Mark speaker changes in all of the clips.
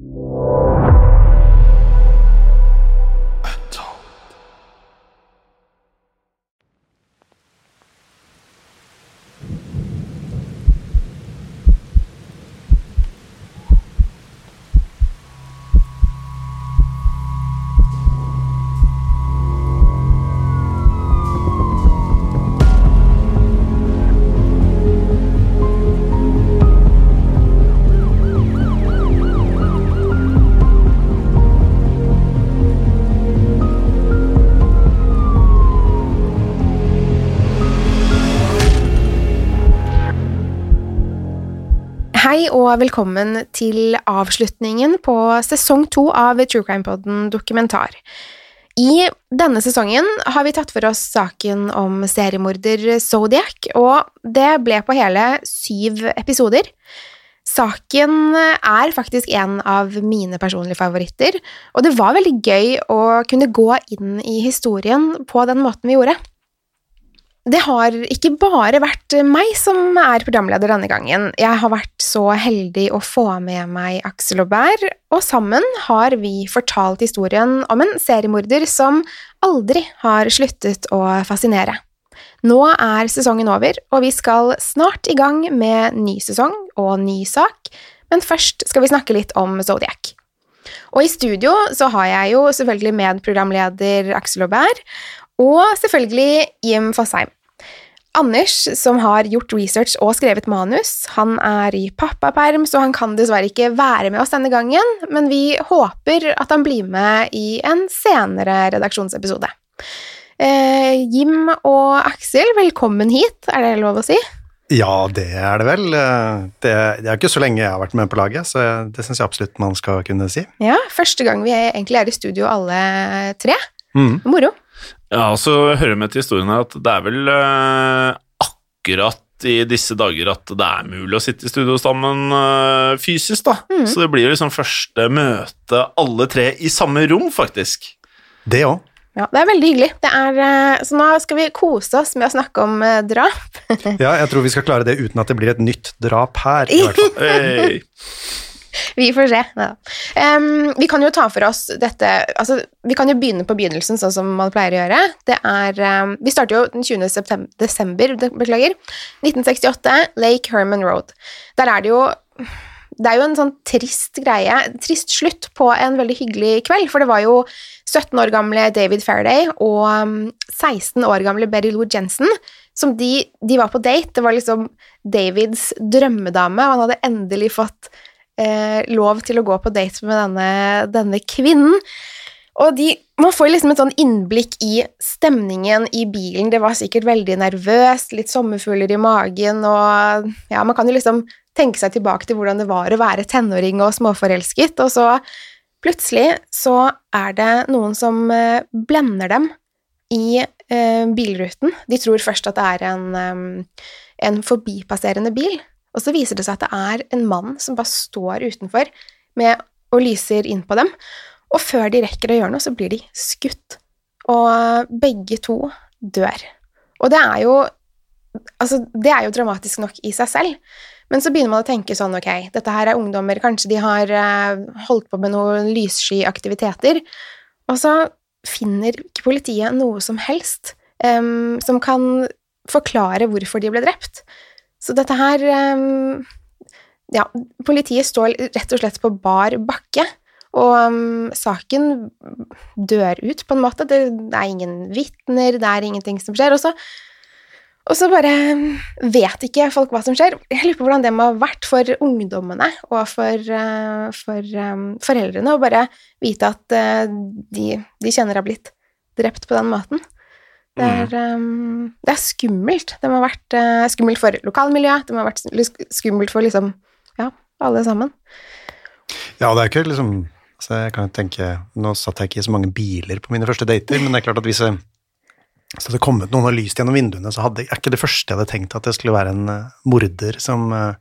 Speaker 1: Hei og velkommen til avslutningen på sesong to av True Crime Podden dokumentar. I denne sesongen har vi tatt for oss saken om seriemorder Zodiac, og det ble på hele syv episoder. Saken er faktisk en av mine personlige favoritter, og det var veldig gøy å kunne gå inn i historien på den måten vi gjorde. Det har ikke bare vært meg som er programleder denne gangen. Jeg har vært så heldig å få med meg Aksel Aubert, og sammen har vi fortalt historien om en seriemorder som aldri har sluttet å fascinere. Nå er sesongen over, og vi skal snart i gang med ny sesong og ny sak, men først skal vi snakke litt om Zodiac. Og i studio så har jeg jo selvfølgelig medprogramleder Aksel Aubert, og selvfølgelig Jim Fosheim. Anders, som har gjort research og skrevet manus, han er i pappaperm, så han kan dessverre ikke være med oss denne gangen, men vi håper at han blir med i en senere redaksjonsepisode. Eh, Jim og Aksel, velkommen hit, er det lov å si?
Speaker 2: Ja, det er det vel. Det, det er ikke så lenge jeg har vært med på laget, så det syns jeg absolutt man skal kunne si.
Speaker 1: Ja, første gang vi egentlig er i studio alle tre.
Speaker 2: Mm.
Speaker 1: Moro.
Speaker 3: Ja, og så hører med til historien at det er vel uh, akkurat i disse dager at det er mulig å sitte i studio sammen uh, fysisk, da.
Speaker 1: Mm.
Speaker 3: Så det blir jo liksom første møte alle tre i samme rom, faktisk.
Speaker 2: Det òg.
Speaker 1: Ja, det er veldig hyggelig. Det er, eh, så nå skal vi kose oss med å snakke om drap.
Speaker 2: Ja, jeg tror vi skal klare det uten at det blir et nytt drap her, i hvert fall.
Speaker 3: Hey.
Speaker 1: Vi får se. Ja. Um, vi kan jo ta for oss dette altså, Vi kan jo begynne på begynnelsen, sånn som man pleier å gjøre. Det er, um, vi starter jo den 20. September, desember, beklager, 1968, Lake Herman Road. Der er det jo det er jo en sånn trist greie, trist slutt på en veldig hyggelig kveld, for det var jo 17 år gamle David Faraday og um, 16 år gamle Betty Lou Jensen som de, de var på date. Det var liksom Davids drømmedame, og han hadde endelig fått eh, lov til å gå på date med denne, denne kvinnen. Og de, man får liksom et sånn innblikk i stemningen i bilen. Det var sikkert veldig nervøst, litt sommerfugler i magen, og ja, man kan jo liksom tenke seg tilbake til hvordan det var å være tenåring og småforelsket, og så plutselig så er det noen som eh, blender dem i eh, bilruten. De tror først at det er en, en forbipasserende bil, Og så viser det seg at det er en mann som bare står utenfor med, og lyser inn på dem. Og før de rekker å gjøre noe, så blir de skutt. Og begge to dør. Og det er jo Altså, det er jo dramatisk nok i seg selv. Men så begynner man å tenke sånn, ok, dette her er ungdommer, kanskje de har uh, holdt på med noen lyssky aktiviteter, og så finner ikke politiet noe som helst um, som kan forklare hvorfor de ble drept. Så dette her um, Ja, politiet står rett og slett på bar bakke, og um, saken dør ut, på en måte. Det, det er ingen vitner, det er ingenting som skjer. Og så og så bare vet ikke folk hva som skjer. Jeg lurer på hvordan det må ha vært for ungdommene og for, uh, for um, foreldrene å bare vite at uh, de, de kjenner har blitt drept på den måten. Det er, um, det er skummelt. Det må ha vært uh, skummelt for lokalmiljøet, det må ha vært skummelt for liksom ja, alle sammen.
Speaker 2: Ja, det er ikke liksom altså jeg kan tenke, Nå satt jeg ikke i så mange biler på mine første dater, men det er klart at hvis jeg så det hadde kommet noen og lyst gjennom vinduene, så hadde, er ikke det første jeg hadde tenkt at det skulle være en uh, morder som uh,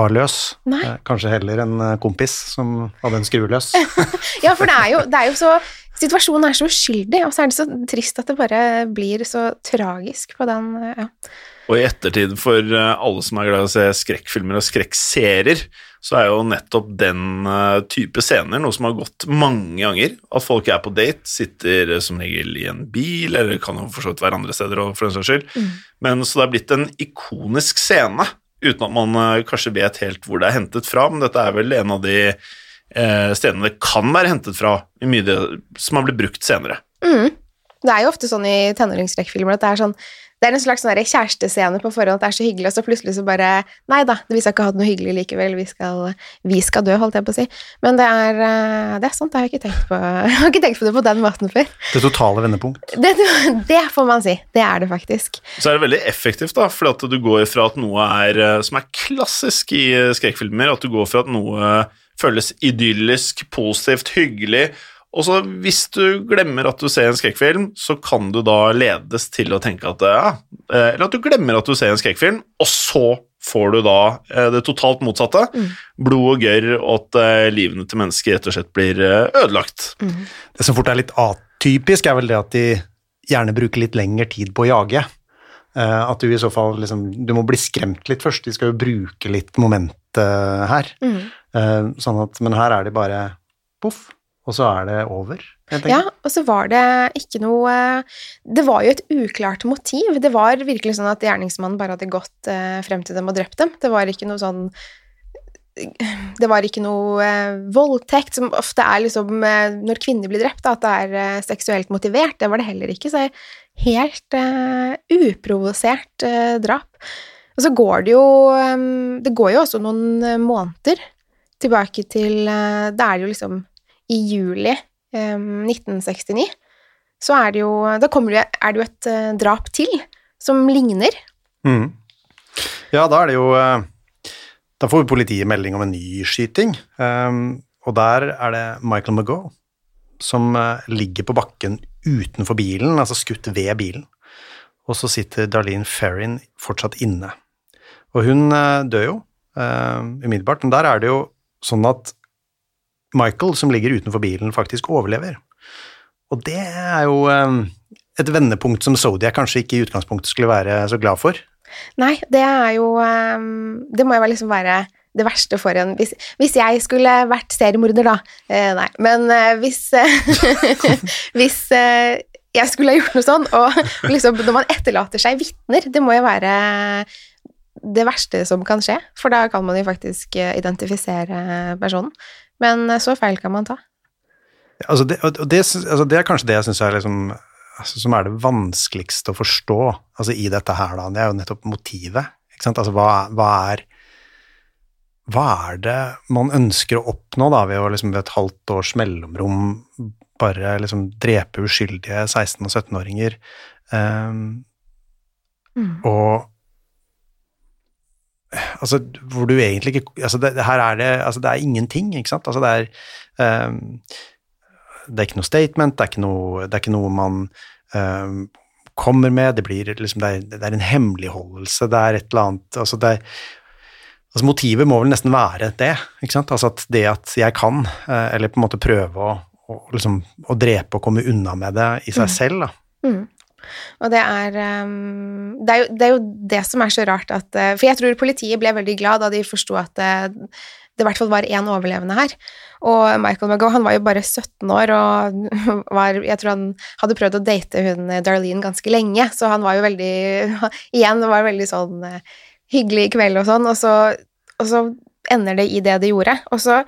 Speaker 2: var løs. Nei. kanskje heller en kompis som hadde en skrue løs.
Speaker 1: ja, for det er, jo, det er, jo, så Situasjonen er så uskyldig, og så er det så trist at det bare blir så tragisk på den ja.
Speaker 3: Og i ettertid, for alle som er glad i å se skrekkfilmer og skrekkserier, så er jo nettopp den type scener noe som har gått mange ganger. At folk er på date, sitter som regel i en bil, eller kan jo for så vidt være andre steder, for den saks skyld. Mm. Men Så det er blitt en ikonisk scene, uten at man uh, kanskje vet helt hvor det er hentet fra, men dette er vel en av de stedene det kan være hentet fra, i mye det, som har blitt brukt senere.
Speaker 1: Mm. Det er jo ofte sånn i tenåringsrekkfilmer at det er sånn det er en slags sånn kjærestescene på forhånd at det er så hyggelig, og så plutselig så bare Nei da, vi skal ikke ha det noe hyggelig likevel, vi skal, vi skal dø, holdt jeg på å si. Men det er, eh, det er sant, jeg har ikke tenkt på, jeg har ikke tenkt på det på den måten før.
Speaker 2: Det totale vendepunkt.
Speaker 1: Det, det, får man si. Det er det faktisk.
Speaker 3: Så er det veldig effektivt, da, fordi at du går fra at noe er eh, som er klassisk i skrekkfilmer, at du går fra at noe føles idyllisk, positivt, hyggelig, og så hvis du glemmer at du ser en skrekkfilm, så kan du da ledes til å tenke at ja, eh, Eller at du glemmer at du ser en skrekkfilm, og så får du da eh, det totalt motsatte. Mm. Blod og gørr, og at eh, livene til mennesker rett og slett blir ødelagt.
Speaker 2: Mm. Det som fort er litt atypisk, er vel det at de gjerne bruker litt lengre tid på å jage. At du i så fall liksom Du må bli skremt litt først. De skal jo bruke litt moment her. Mm. Sånn at Men her er de bare poff og så er det over?
Speaker 1: Ja, og så var det ikke noe Det var jo et uklart motiv. Det var virkelig sånn at gjerningsmannen bare hadde gått uh, frem til dem og drept dem. Det var ikke noe sånn det var ikke noe uh, voldtekt, som ofte er liksom uh, når kvinner blir drept, at det er uh, seksuelt motivert. Det var det heller ikke. Så helt uprovosert drap. Og så går det jo um, Det går jo også noen måneder tilbake til Da er det jo liksom i juli eh, 1969, så er det jo Da det, er det jo et uh, drap til som ligner.
Speaker 2: Mm. Ja, da er det jo uh, Da får politiet melding om en ny skyting, um, og der er det Michael McGaugh som uh, ligger på bakken utenfor bilen, altså skutt ved bilen. Og så sitter Darlene Ferrin fortsatt inne. Og hun dør jo umiddelbart, men der er det jo sånn at Michael, som ligger utenfor bilen, faktisk overlever. Og det er jo um, et vendepunkt som Zodiac kanskje ikke i utgangspunktet skulle være så glad for.
Speaker 1: Nei, det er jo um, Det må jo liksom være det verste for en Hvis, hvis jeg skulle vært seriemorder, da eh, Nei, men eh, hvis eh, Hvis eh, jeg skulle ha gjort noe sånn, og liksom når man etterlater seg vitner Det må jo være det verste som kan skje, for da kan man jo faktisk eh, identifisere personen. Men eh, så feil kan man ta.
Speaker 2: Altså det, det, altså det er kanskje det jeg syns er liksom altså som er det vanskeligste å forstå altså i dette her, da. Det er jo nettopp motivet. Ikke sant? Altså hva, hva, er Hva er det man ønsker å oppnå da, ved å liksom ved et halvt års mellomrom bare liksom drepe uskyldige 16- og 17-åringer? Um, mm. Og altså, hvor du egentlig ikke altså det, Her er det altså det er ingenting, ikke sant? Altså det er um, Det er ikke noe statement, det er ikke noe, det er ikke noe man um, kommer med, det blir liksom det er, det er, en hemmeligholdelse, det er et eller annet altså er, Altså Motivet må vel nesten være det. ikke sant? Altså at det at jeg kan, eh, eller på en måte prøve å, å, liksom, å drepe og komme unna med det i seg selv, da.
Speaker 1: Mm. Og det er, um, det er, jo, det er jo det som er så rart at uh, For jeg tror politiet ble veldig glad da de forsto at uh, det i hvert fall var én overlevende her. Og Michael McGough han var jo bare 17 år og var, jeg tror han hadde prøvd å date hun Darlene ganske lenge, så han var jo veldig Igjen, det var veldig sånn hyggelig kveld og sånn, og så, og så ender det i det det gjorde. Og så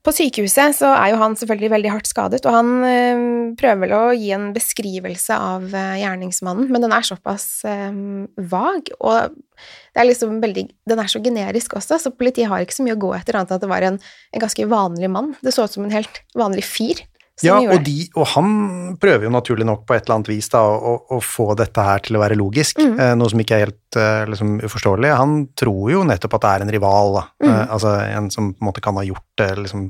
Speaker 1: på sykehuset så er jo han selvfølgelig veldig hardt skadet, og han øh, prøver vel å gi en beskrivelse av øh, gjerningsmannen, men den er såpass øh, vag, og det er liksom veldig, den er så generisk også, så politiet har ikke så mye å gå etter, annet enn at det var en, en ganske vanlig mann. Det så ut som en helt vanlig fyr
Speaker 2: ja, og, de, og, han prøver jo naturlig nok på et eller annet vis da, å, å få dette her til å være logisk, mm. eh, noe som ikke er helt eh, liksom, uforståelig. Han tror jo nettopp at det er en rival. Mm. Eh, altså en som på en måte kan ha gjort det liksom,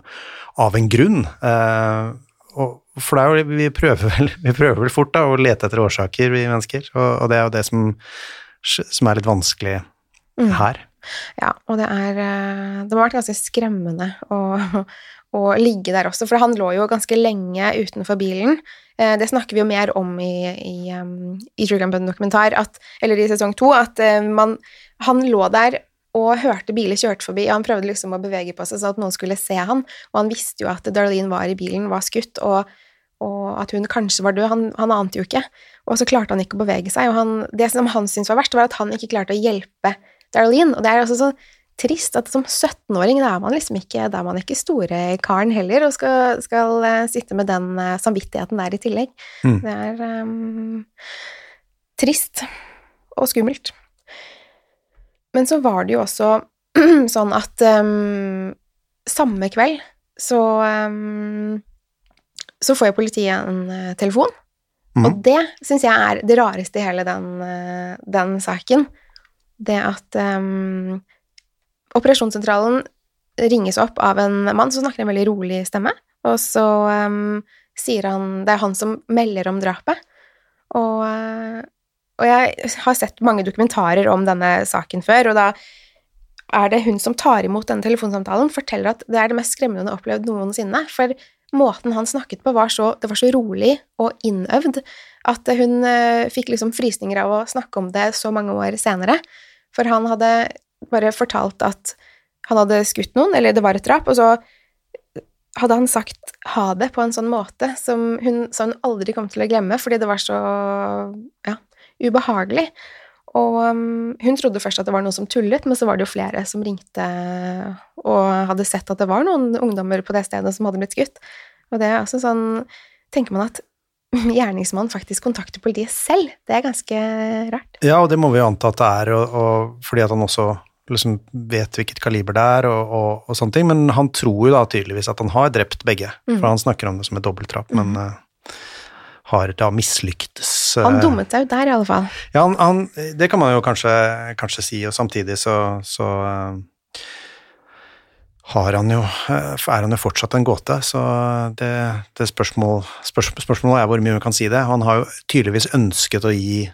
Speaker 2: av en grunn. Eh, og, for det er jo, vi prøver, vel, vi prøver vel fort da, å lete etter årsaker, vi mennesker, og, og det er jo det som, som er litt vanskelig mm. her.
Speaker 1: Ja, og det er Det må ha vært ganske skremmende å, å ligge der også, for han lå jo ganske lenge utenfor bilen. Eh, det snakker vi jo mer om i, i, um, i True Crime dokumentar, eller i sesong to, at eh, man, han lå der og hørte biler kjørte forbi, og han prøvde liksom å bevege på seg så at noen skulle se han, og han visste jo at Darlene var i bilen, var skutt, og, og at hun kanskje var død. Han, han, ante jo ikke, og så klarte han ikke å bevege seg, og han, det som han syntes var verst, var at han ikke klarte å hjelpe Darlene, og det er også så trist at som 17-åring, er man liksom ikke, da er man ikke store karen heller, og skal, skal uh, sitte med den uh, samvittigheten der i tillegg. Mm. Det er um, trist og skummelt. Men så var det jo også sånn at um, samme kveld så um, så får jo politiet en uh, telefon, mm. og det syns jeg er det rareste i hele den, den saken. Det at um, operasjonssentralen ringes opp av en mann som snakker en veldig rolig stemme, og så um, sier han Det er han som melder om drapet. Og, uh, og, jeg har sett mange dokumentarer om denne saken før, og da er det hun som tar imot denne telefonsamtalen, forteller at det er det mest skremmende hun har opplevd noensinne. For måten han snakket på, var så, det var så rolig og innøvd at hun uh, fikk liksom frysninger av å snakke om det så mange år senere. For han hadde bare fortalt at han hadde skutt noen, eller det var et drap, og så hadde han sagt ha det på en sånn måte som hun, som hun aldri kom til å glemme, fordi det var så ja, ubehagelig. Og um, hun trodde først at det var noen som tullet, men så var det jo flere som ringte og hadde sett at det var noen ungdommer på det stedet som hadde blitt skutt. Og det er altså sånn Tenker man at gjerningsmannen faktisk kontakter politiet selv? Det er ganske rart.
Speaker 2: Ja, og det må vi anta at det er, og, og fordi at han også liksom vet hvilket kaliber det er, og, og, og, sånne ting, men han tror jo da tydeligvis at han har drept begge, mm. for han snakker om det som et dobbeltdrap, mm. men uh, har da mislyktes.
Speaker 1: Uh, han dummet seg ut der, i alle fall.
Speaker 2: Ja, han, han, det kan man jo kanskje, kanskje si, og samtidig så, så uh, har han jo, er han jo fortsatt en gåte, så det, det spørsmål, spørsmål, spørsmålet er hvor mye vi kan si det. Han har jo tydeligvis ønsket å gi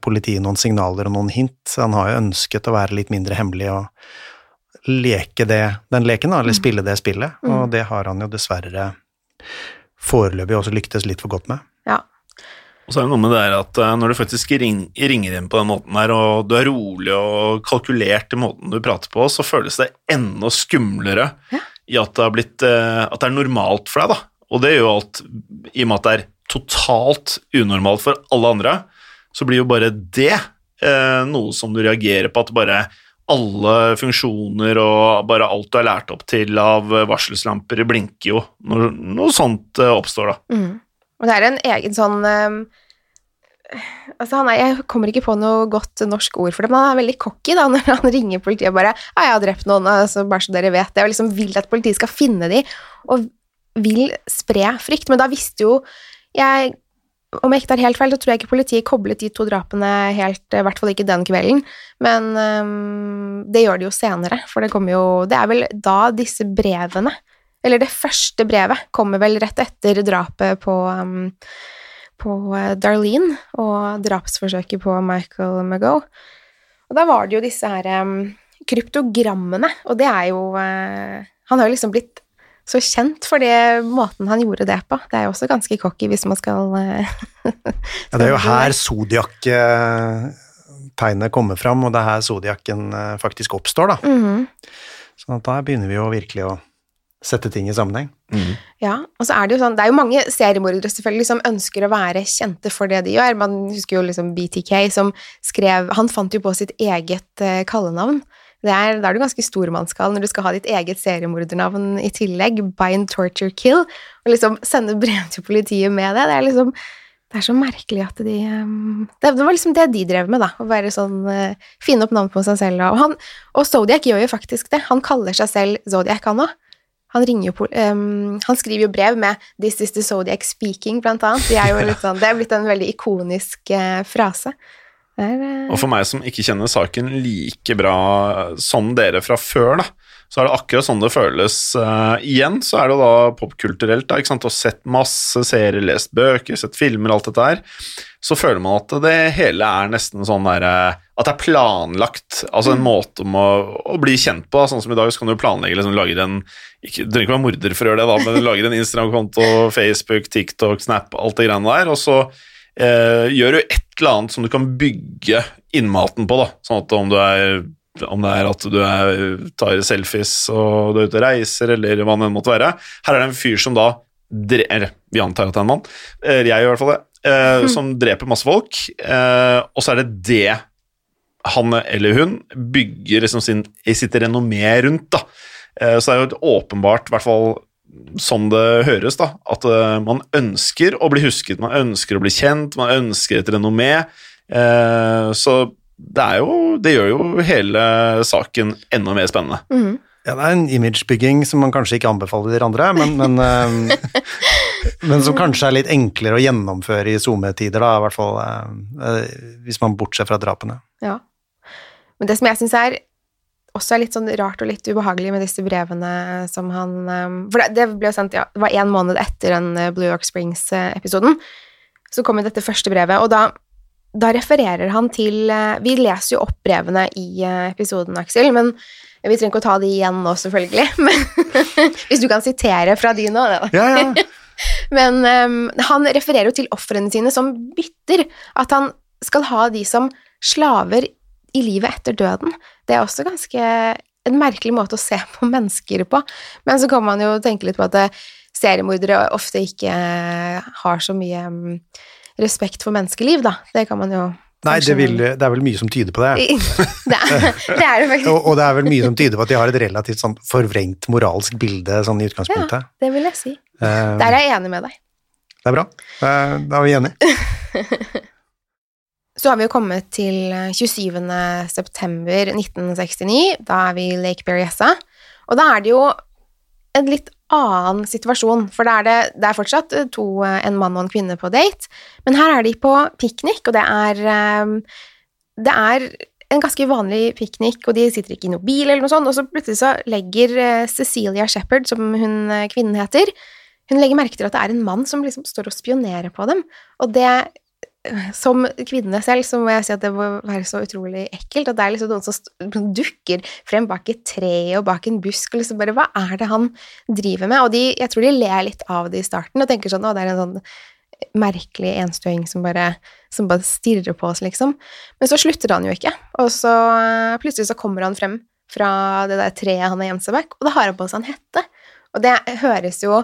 Speaker 2: politiet noen signaler og noen hint. Så han har jo ønsket å være litt mindre hemmelig og leke det, den leken, eller mm. spille det spillet, mm. og det har han jo dessverre foreløpig også lyktes litt for godt med.
Speaker 1: Ja.
Speaker 3: Og så er det noe med det her at eh, når du faktisk ring, ringer inn på den måten her, og du er rolig og kalkulert i måten du prater på, så føles det enda skumlere ja. i at det, blitt, eh, at det er normalt for deg, da. Og det gjør jo alt i og med at det er totalt unormalt for alle andre så blir jo bare det eh, noe som du reagerer på, at bare alle funksjoner og bare alt du er lært opp til av varselslamper, blinker jo når noe sånt eh, oppstår, da.
Speaker 1: Mm. Og det er en egen sånn um, Altså, er, jeg kommer ikke på noe godt norsk ord for det, men han er veldig cocky da, når han ringer politiet og bare 'Ja, jeg har drept noen', altså, bare så dere vet det, og liksom vil at politiet skal finne de, og vil spre frykt. Men da visste jo jeg om jeg ikke tar helt feil, så tror jeg ikke politiet koblet de to drapene helt, i hvert fall ikke den kvelden, men um, det gjør de jo senere, for det kommer jo Det er vel da disse brevene Eller det første brevet kommer vel rett etter drapet på um, på eh, Darlene og drapsforsøket på Michael Magoe. Og da var det jo disse her um, kryptogrammene, og det er jo uh, Han har jo liksom blitt så kjent for det måten han gjorde det på. Det er jo også ganske cocky hvis man skal eh,
Speaker 2: Ja, det er jo her Zodiac-tegnet kommer fram, og det er her Zodiacen eh, faktisk oppstår, da.
Speaker 1: Mhm.
Speaker 2: Sånn at da begynner vi jo virkelig å sette ting i sammenheng.
Speaker 1: Ja, og så er det jo sånn Det er jo mange seriemordere selvfølgelig som ønsker å være kjente for det de gjør. Man husker jo liksom BTK som skrev Han fant jo på sitt eget eh, kallenavn. Det er, da er du ganske stormannskall når du skal ha ditt eget seriemordernavn i tillegg. Bind, torture, kill. Og liksom sende brev til politiet med det. Det er liksom det er så merkelig at de um, det, det var liksom det de drev med, da. Å være sånn uh, Finne opp navn på seg selv. Og, han, og Zodiac gjør jo faktisk det. Han kaller seg selv Zodiac, han òg. Han, um, han skriver jo brev med 'This is the Zodiac speaking', blant annet. De er jo litt sånn, det er blitt en veldig ikonisk uh, frase. Er,
Speaker 3: Og for meg som ikke kjenner saken like bra som dere fra før, da, så er det akkurat sånn det føles Uh, igjen. Så er det jo da popkulturelt, da, ikke sant, og sett masse serier, lest bøker, sett filmer, alt dette her. Så føler man at det hele er nesten sånn der eh, At det er planlagt. Altså en måte om å, å bli kjent på. da, Sånn som i dag så kan du planlegge liksom, lager en ikke, Du trenger ikke være morder for å gjøre det, da, men lager en Instagram-konto, Facebook, TikTok, Snap, alt det greiene der. Og så eh, gjør du et eller annet som du kan bygge innmaten på, da. Sånn at om du er om det er at du er, tar selfies og du er ute og reiser, eller hva det enn måtte være. Her er det en fyr som da dre vi antar at det er en mann, jeg gjør i hvert fall det, eh, som dreper masse folk, eh, og så er det det han eller hun bygger liksom sin, sitt renommé rundt. da. Eh, så det er jo et åpenbart, i hvert fall sånn det høres, da, at eh, man ønsker å bli husket, man ønsker å bli kjent, man ønsker et renommé. Eh, så det er jo Det gjør jo hele saken enda mer spennende.
Speaker 1: mhm.
Speaker 2: Ja, det er en imagebygging som man kanskje ikke anbefaler andre, men, men, eh, men som kanskje er litt enklere å gjennomføre i SoMe-tider, da, i hvert fall hvis man bortser fra drapene.
Speaker 1: Ja. Men det som jeg syns er også er litt sånn rart og litt ubehagelig med disse brevene som han um, For det, det ble jo sendt, ja, det var én måned etter den eh, Blue York Springs-episoden. Så kom jo dette første brevet, og da, da refererer han til eh, Vi leser jo opp brevene i eh, episoden, Aksel, men vi trenger ikke å ta de igjen nå, selvfølgelig. Men hvis du kan sitere fra de nå. da.
Speaker 2: Ja, ja.
Speaker 1: Men um, han refererer jo til ofrene sine som bytter. At han skal ha de som slaver i livet etter døden. Det er også ganske en merkelig måte å se på mennesker på. Men så kan man jo tenke litt på at eh, seriemordere ofte ikke eh, har så mye mm, respekt for menneskeliv, da. Det kan man jo
Speaker 2: Nei, det, vil, det er vel mye som tyder på det.
Speaker 1: det, er, det er det faktisk.
Speaker 2: Og, og det er vel mye som tyder på at de har et relativt sånn forvrengt moralsk bilde sånn i utgangspunktet.
Speaker 1: Det vil jeg si.
Speaker 2: Eh,
Speaker 1: Der er jeg enig med deg.
Speaker 2: Det er bra. Da er vi enige.
Speaker 1: Så har vi jo kommet til 27. september 1969. Da er vi i Lake Berryessa. Og da er det jo en litt annen situasjon, for da er det, det er fortsatt to, en mann og en kvinne på date, men her er de på piknik, og det er eh, Det er en ganske vanlig piknik, og de sitter ikke i noen bil eller noe sånt, og så plutselig så legger eh, Cecilia Shepherd, som hun eh, kvinnen heter, hun legger merke til at det er en mann som liksom står og spionerer på dem, og det som kvinne selv så må jeg si at det må være så utrolig ekkelt. At det er liksom noen som dukker frem bak et tre og bak en busk, og liksom bare Hva er det han driver med? Og de, jeg tror de ler litt av det i starten og tenker sånn Å, det er en sånn merkelig enstøing som bare, som bare stirrer på oss, liksom. Men så slutter han jo ikke, og så eh, plutselig så kommer han frem fra det der treet han har gjemt seg bak, og da har han på seg en hette. Og det høres jo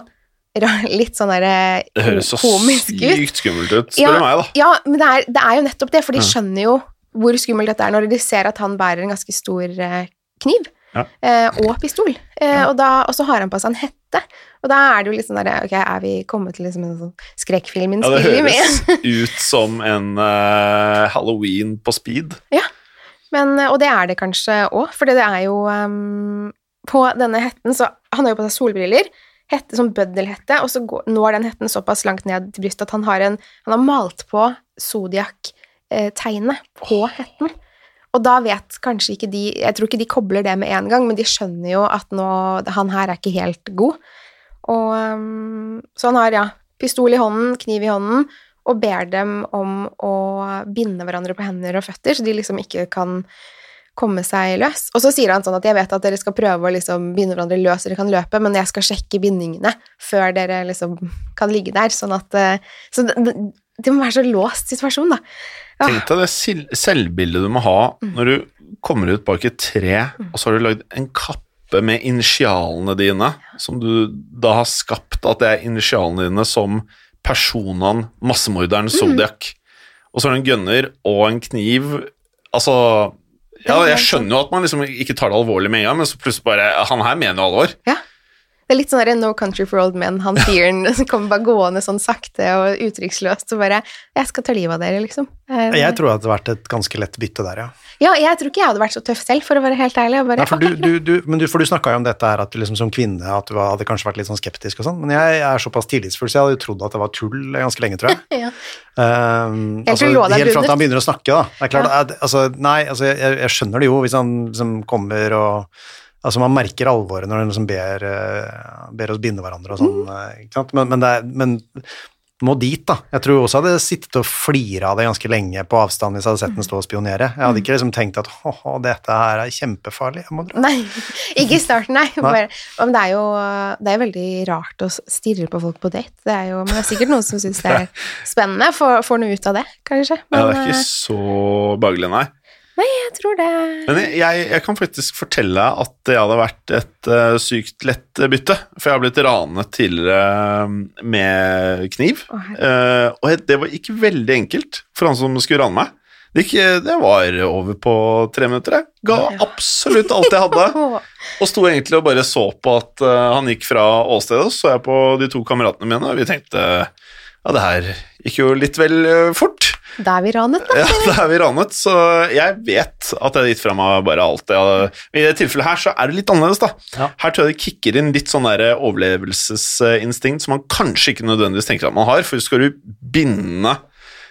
Speaker 1: litt sånn der eh,
Speaker 3: Det høres så
Speaker 1: komisk ut.
Speaker 3: sykt skummelt ut, spør ja, meg, da.
Speaker 1: Ja, men det er, det er jo nettopp det, for de skjønner jo hvor skummelt dette er når de ser at han bærer en ganske stor eh, kniv
Speaker 3: Ja.
Speaker 1: eh, og pistol. Ja. og, da, og så har han på seg en hette. Og da er det jo litt sånn derre Ok, er vi kommet til liksom en sånn
Speaker 3: Ja, det
Speaker 1: skrekkfilminnspilling?
Speaker 3: høres ut som en uh, halloween på speed.
Speaker 1: Men, og det er det kanskje òg, for det er jo um, På denne hetten så Han har jo på seg solbriller, hette som bøddelhette, og så går, når den hetten såpass langt ned til brystet at han har, en, han har malt på Zodiac-tegnet på hetten. Og da vet kanskje ikke de Jeg tror ikke de kobler det med en gang, men de skjønner jo at nå Han her er ikke helt god. Og ehm, Så han har, ja, pistol i hånden, kniv i hånden, og ber dem om å binde hverandre på hender og føtter, så de liksom ikke kan komme seg løs. Og så sier han sånn at jeg vet at dere skal prøve å liksom binde hverandre løs så dere kan løpe, men jeg skal sjekke bindingene før dere liksom kan ligge der, sånn at eh, Så det, det, må være så låst situasjon, da. Ja.
Speaker 3: Tenk deg det selvbildet du må ha når du kommer ut bak et tre, og så har du lagd en kappe med initialene dine, som du da har skapt at det er initialene dine som personaen, massemorderen Zodiac. Og så har du en gunner og en kniv. Altså Ja, jeg skjønner jo at man liksom ikke tar det alvorlig med en gang, men så plutselig bare Han her mener jo alvor.
Speaker 1: Ja. Det er litt sånn der No Country for Old Men, han fyren som kommer bare gående sånn sakte og uttrykksløst og bare 'Jeg skal ta livet av dere', liksom. Eh,
Speaker 2: Jeg tror det hadde vært et ganske lett bytte der, ja.
Speaker 1: Ja, jeg tror ikke jeg hadde vært så tøff selv, for å være helt ærlig. Bare,
Speaker 2: Nei, for du, du, du, men du, for du snakka jo om dette her, at du liksom som kvinne at du hadde kanskje vært litt sånn skeptisk og sånn, men jeg er såpass tillitsfull, så jeg hadde jo trodd at det var tull ganske lenge, tror jeg.
Speaker 1: Ja.
Speaker 2: Um,
Speaker 1: Helt
Speaker 2: altså,
Speaker 1: til
Speaker 2: helt fra at
Speaker 1: brunnet.
Speaker 2: han begynner å snakke, da. Det er klart, at- altså, nei, altså, jeg, jeg skjønner det jo hvis han liksom kommer og Altså, man merker alvoret når han liksom ber, eh, ber oss binde hverandre og sånn,
Speaker 1: Mm.
Speaker 2: ikke sant, men, men, det er, men må dit, da. Jeg tror også jeg hadde sittet og flira av det ganske lenge på avstand hvis jeg hadde sett den stå og spionere. Jeg hadde ikke liksom tenkt at åh, dette her er kjempefarlig, jeg må dra.
Speaker 1: Nei, ikke i starten, nei.
Speaker 2: Nei.
Speaker 1: Bare, men det er jo det er veldig rart å stirre på folk på date. Det er jo, men det er sikkert noen som syns det er spennende. Får, får noe ut av det, kanskje. Men
Speaker 3: Ja, det er ikke
Speaker 1: eh,
Speaker 3: så behagelig, nei.
Speaker 1: Jeg tror det
Speaker 3: Men jeg, jeg kan faktisk fortelle at det hadde vært et uh, sykt lett bytte. For jeg har blitt ranet tidligere eh, med kniv.
Speaker 1: Oh.
Speaker 3: Eh, og det var ikke veldig enkelt for han som skulle rane meg. Det, gikk, det var over på tre minutter. Jeg ga absolutt alt jeg hadde. Og sto egentlig og bare så på at eh, han gikk fra åstedet, og så jeg på de to kameratene mine, og vi tenkte ja, det her gikk jo litt vel eh, fort.
Speaker 1: Da er vi ranet, da.
Speaker 3: Ja, da er vi ranet, så jeg vet at jeg har gitt fra meg bare alt jeg. I det tilfellet her så er det litt annerledes, da.
Speaker 2: Ja.
Speaker 3: Her tror jeg det kicker inn litt sånn der overlevelsesinstinkt som man kanskje ikke nødvendigvis tenker at man har, for skal du binde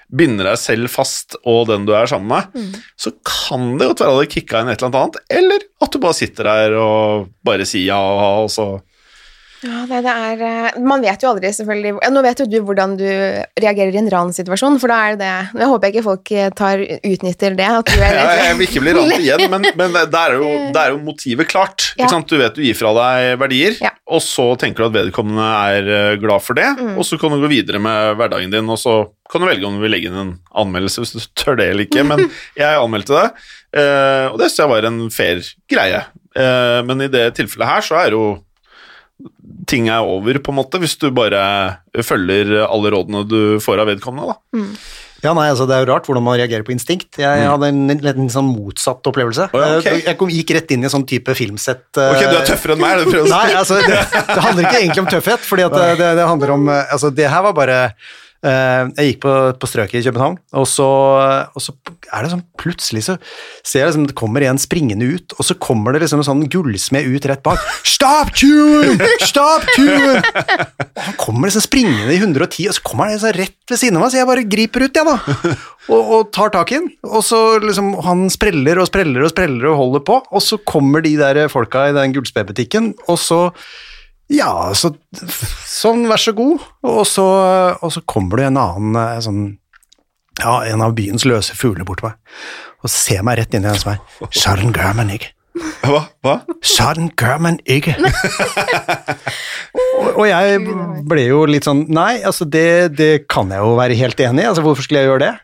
Speaker 3: binde deg selv fast og den du er sammen med, så kan det godt være at det kicka inn et eller annet annet, eller at du bare sitter der og bare sier ja og ha, og så
Speaker 1: Ja, det, det er eh, Man vet jo aldri, selvfølgelig ja, Nå vet jo du hvordan du reagerer i en ransituasjon, for da er det det Jeg håper ikke folk eh, tar, utnytter det. At du er
Speaker 3: Ja, jeg vil ikke bli ranet igjen, men, men det, er jo, det er jo motivet klart.
Speaker 1: Ja.
Speaker 3: Du vet du gir fra deg verdier, og så tenker du at vedkommende er eh, glad for det,
Speaker 1: Mm.
Speaker 3: og så kan du gå videre med hverdagen din, og så kan du velge om du vil legge inn en anmeldelse hvis du tør det eller ikke, men jeg anmeldte det, eh, og det synes jeg var en fair greie. Eh, Men i det tilfellet her så er jo ting er over, på en måte, hvis du bare følger alle rådene du får av vedkommende, da.
Speaker 2: Ja, nei, altså Det er jo rart hvordan man reagerer på instinkt. Jeg hadde en liten sånn motsatt opplevelse.
Speaker 3: Oh, Å, ja, ok.
Speaker 2: Jeg- Jeg kom, gikk rett inn i en sånn type filmsett. Uh,
Speaker 3: Ok, du er tøffere enn meg, er det du prøver å si?
Speaker 2: Nei, altså, det, det handler ikke egentlig om tøffhet, fordi at det, det, det handler om eh, Altså, det her var bare eh, Jeg gikk på, på strøket i København, og så, og så er det sånn plutselig så ser jeg liksom det kommer en springende ut, og så kommer det liksom en sånn gullsmed ut rett bak. Stop tune! Stop tune! Og han kommer liksom springende i 110, og så kommer han liksom rett ved siden av meg, så jeg bare griper ut, jeg, da. Og, og tar tak i den. Og så liksom Han spreller og spreller og spreller og holder på, og så kommer de der folka i den gullspedbutikken, og så ja, så sånn, vær så god. Og så, og så kommer det en annen eh, sånn Ja, en av byens løse fugler bort til meg og ser meg rett inn i den som er Sånn gør man ikke.
Speaker 3: Hva? Hva?
Speaker 2: Sånn man ikke. og, og jeg ble jo litt sånn Nei, altså det, det kan jeg jo være helt enig i. Altså, hvorfor skulle jeg gjøre det?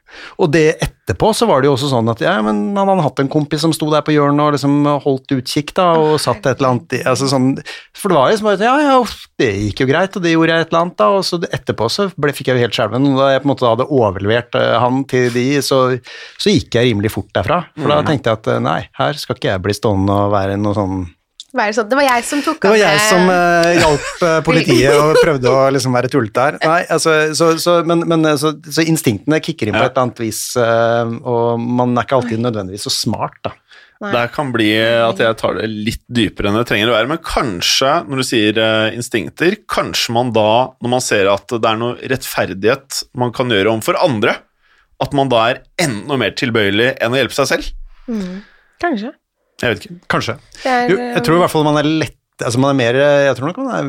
Speaker 2: Og det etterpå så var det jo også sånn at ja, men han hadde hatt en kompis som sto der på hjørnet og liksom holdt utkikk da, og satt et eller annet i altså sånn, For det var liksom bare ja, ja, uff, det gikk jo greit, og det gjorde jeg et eller annet da, og så etterpå så ble, fikk jeg jo helt skjelven. og Da jeg på en måte hadde overlevert eh, han til de, så, så gikk jeg rimelig fort derfra. For da tenkte jeg at eh, nei, her skal ikke jeg bli stående og være noe sånn
Speaker 1: sånn. Det var jeg som tok av
Speaker 2: det var jeg som uh, hjalp eh, politiet og prøvde å liksom være tullete her. Nei, altså, så, så, men, men eh, så, så instinktene kicker inn på
Speaker 3: Ja.
Speaker 2: et eller annet vis, uh, og man er ikke alltid nødvendigvis så smart, da.
Speaker 3: Det kan bli at jeg tar det litt dypere enn det trenger å være, men kanskje, når du sier instinkter, kanskje man da, når man ser at det er noe rettferdighet man kan gjøre overfor andre, at man da er enda mer tilbøyelig enn å hjelpe seg selv.
Speaker 1: Kanskje.
Speaker 3: Jeg vet ikke.
Speaker 2: Kanskje.
Speaker 1: Er,
Speaker 2: Jo, jeg tror i hvert fall man er lett Altså, man er mer Jeg tror nok man er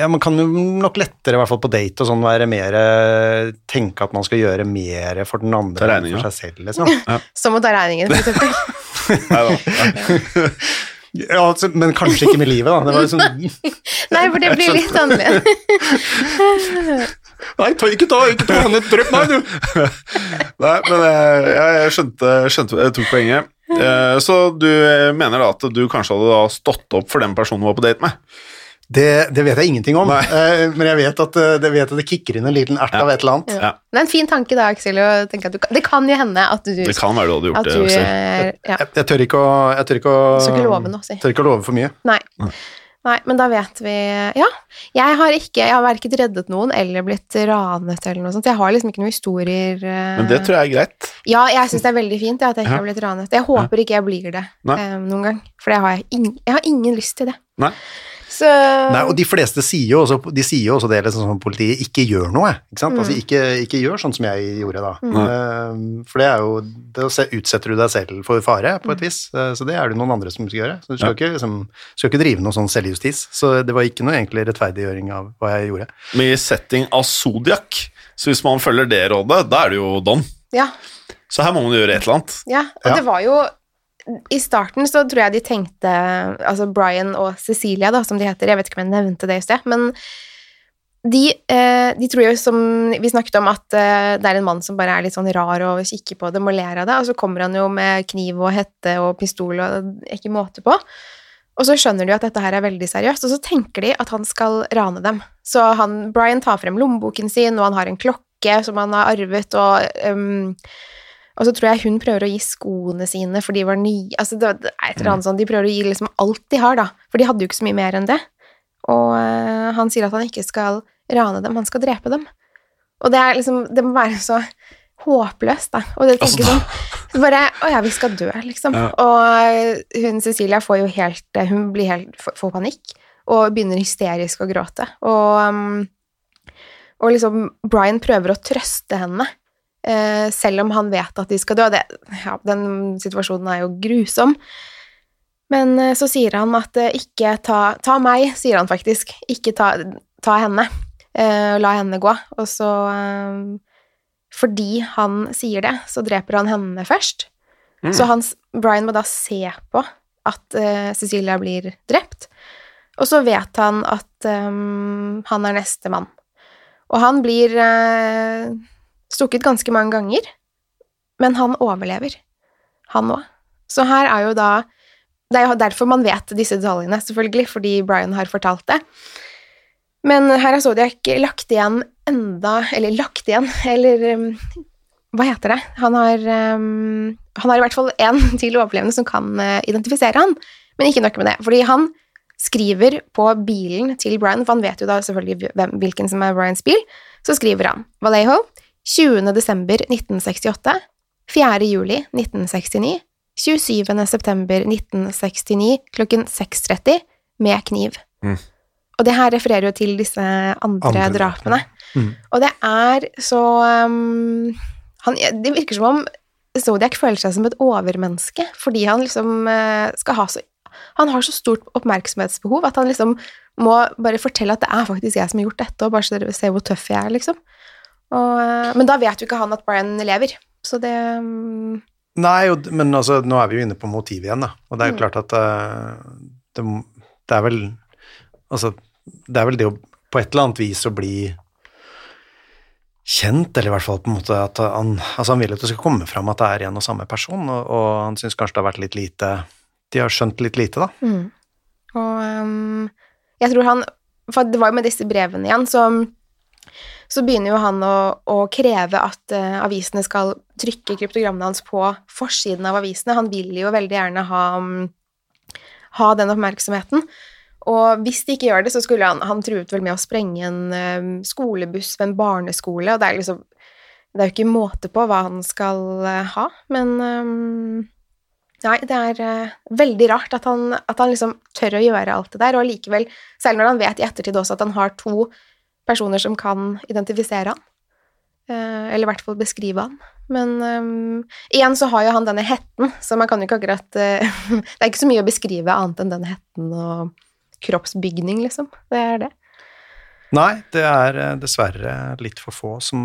Speaker 2: Ja, Man kan jo nok lettere, i hvert fall på date og sånn, være mer eh, Tenke at man skal gjøre mer for den andre enn for seg selv, liksom.
Speaker 1: Som å ta regningen, for eksempel.
Speaker 2: Ja, altså, men kanskje ikke med livet, da. Det var liksom
Speaker 1: Nei, for det blir litt annerledes.
Speaker 2: Nei, ta, ikke ta, ikke ta henne, drøp meg, du!
Speaker 3: Nei, men jeg, jeg, jeg skjønte, skjønte Jeg tok poenget. Eh, Så du mener da at du kanskje hadde da stått opp for den personen du var på date med?
Speaker 2: Det, det vet jeg ingenting om, eh, men jeg vet at eh, det, vet at det kicker inn en liten ert av et eller annet.
Speaker 3: Ja.
Speaker 1: Det er en fin tanke da, Aksel, å tenke at du kan, det kan jo hende at du,
Speaker 3: Det kan være du hadde gjort det.
Speaker 1: du
Speaker 3: Aksel.
Speaker 1: ja.
Speaker 2: Jeg, jeg tør ikke å, jeg tør ikke å
Speaker 1: ikke love noe, si.
Speaker 2: Tør ikke å love for mye.
Speaker 1: Nei. Nei, men da vet vi Ja. Jeg har ikke Jeg har verken reddet noen eller blitt ranet eller noe sånt. Jeg har liksom ikke noen historier uh...
Speaker 3: Men det tror jeg er greit.
Speaker 1: Ja, jeg syns det er veldig fint ja, at jeg ikke
Speaker 3: Ja.
Speaker 1: har blitt ranet. Jeg håper ikke jeg blir det eh, noen gang, for det har jeg, ing jeg har ingen lyst til det.
Speaker 3: Nei.
Speaker 1: Så
Speaker 2: Nei, og de fleste sier jo også, de sier jo også det liksom, som politiet ikke gjør noe. Ikke sant? Altså, ikke, ikke gjør sånn som jeg gjorde da. Eh, for det er jo Da utsetter du deg selv for fare, på et vis. Eh, så det er det noen andre som skal gjøre. Så du skal,
Speaker 3: Ja.
Speaker 2: ikke, liksom, skal ikke drive noe sånn selvjustis. Så det var ikke noe egentlig rettferdiggjøring av hva jeg gjorde.
Speaker 3: Men i setting av Zodiac, så hvis man følger det rådet, da er det jo don.
Speaker 1: ja,
Speaker 3: Så her må man gjøre et eller annet.
Speaker 1: ja. Og
Speaker 2: Ja.
Speaker 1: det var jo I starten så tror jeg de tenkte Altså Brian og Cecilia, da, som de heter. Jeg vet ikke om jeg nevnte det i sted, men de, eh, de tror jo, som vi snakket om, at eh, det er en mann som bare er litt sånn rar og kikker på dem og ler av det, og så kommer han jo med kniv og hette og pistol og ikke måte på. Og så skjønner de at dette her er veldig seriøst, og så tenker de at han skal rane dem. Så han, Brian tar frem lommeboken sin, og han har en klokke som han har arvet, og ehm, og så tror jeg hun prøver å gi skoene sine, for de var nye altså det, det er et eller annet sånn, De prøver å gi liksom alt de har, da, for de hadde jo ikke så mye mer enn det. Og eh, han sier at han ikke skal rane dem, han skal drepe dem. Og det er liksom Det må være så håpløst, da. Og det tenker sånn Bare Å ja, vi skal dø, liksom.
Speaker 3: Ja.
Speaker 1: Og hun Cecilia får jo helt Hun blir helt får, panikk og begynner hysterisk å gråte. Og, um, og liksom Brian prøver å trøste henne, eh, selv om han vet at de skal dø. Det, ja, den situasjonen er jo grusom. Men eh, så sier han at eh, ikke ta, ta meg, sier han faktisk. Ikke ta, ta henne. Eh, la henne gå. Og så eh, Fordi han sier det, så dreper han henne først. Så han, Brian må da se på at eh, Cecilia blir drept. Og så vet han at um, han er neste mann. Og han blir eh, stukket ganske mange ganger, men han overlever, han òg. Så her er jo da Det er jo derfor man vet disse detaljene, selvfølgelig, fordi Brian har fortalt det. Men her har Zodiac lagt igjen enda Eller lagt igjen, eller um, Hva heter det? Han har, um, han har i hvert fall én til overlevende som kan uh, identifisere han, men ikke nok med det. Fordi han skriver på bilen til Brian, for han vet jo da selvfølgelig hvem, hvilken som er Brians bil, så skriver han Vallejo 20. desember 1968, 4. juli 1969, 27. september 1969 klokken 6.30 med kniv.
Speaker 3: Mm.
Speaker 1: Og det her refererer jo til disse andre,
Speaker 2: Andre
Speaker 1: drapene.
Speaker 2: Mm.
Speaker 1: Og det er så um, han, Det virker som om Zodiac føler seg som et overmenneske, fordi han liksom eh, skal ha så Han har så stort oppmerksomhetsbehov at han liksom må bare fortelle at det er faktisk jeg som har gjort dette, og bare så dere ser hvor tøff jeg er, liksom. Og, eh, men da vet jo ikke han at Brian lever, så det um,
Speaker 2: Nei, men altså, nå er vi jo inne på motivet igjen, da. Og det er jo
Speaker 1: Mm.
Speaker 2: klart at eh, det, det er vel Altså, det er vel det å på et eller annet vis å bli kjent, eller i hvert fall på en måte at han Altså, han vil at det skal komme fram at det er en og samme person, og, og han syns kanskje det har vært litt lite De har skjønt litt lite, da.
Speaker 1: Mm. Og um, jeg tror han For det var jo med disse brevene igjen, så, så begynner jo han å, å kreve at uh, avisene skal trykke kryptogrammene hans på forsiden av avisene. Han vil jo veldig gjerne ha, um, ha den oppmerksomheten. Og hvis de ikke gjør det, så skulle han Han truet vel med å sprenge en um, skolebuss ved en barneskole, og det er liksom Det er jo ikke måte på hva han skal uh, ha, men um, Nei, det er uh, veldig rart at han, at han liksom tør å gjøre alt det der, og likevel, selv når han vet i ettertid også at han har to personer som kan identifisere han, eh, eller i hvert fall beskrive han. Men um, igjen så har jo han denne hetten, så man kan jo ikke akkurat uh, Det er ikke så mye å beskrive annet enn den hetten og kroppsbygning, liksom. Det er det.
Speaker 2: Nei, det er dessverre litt for få som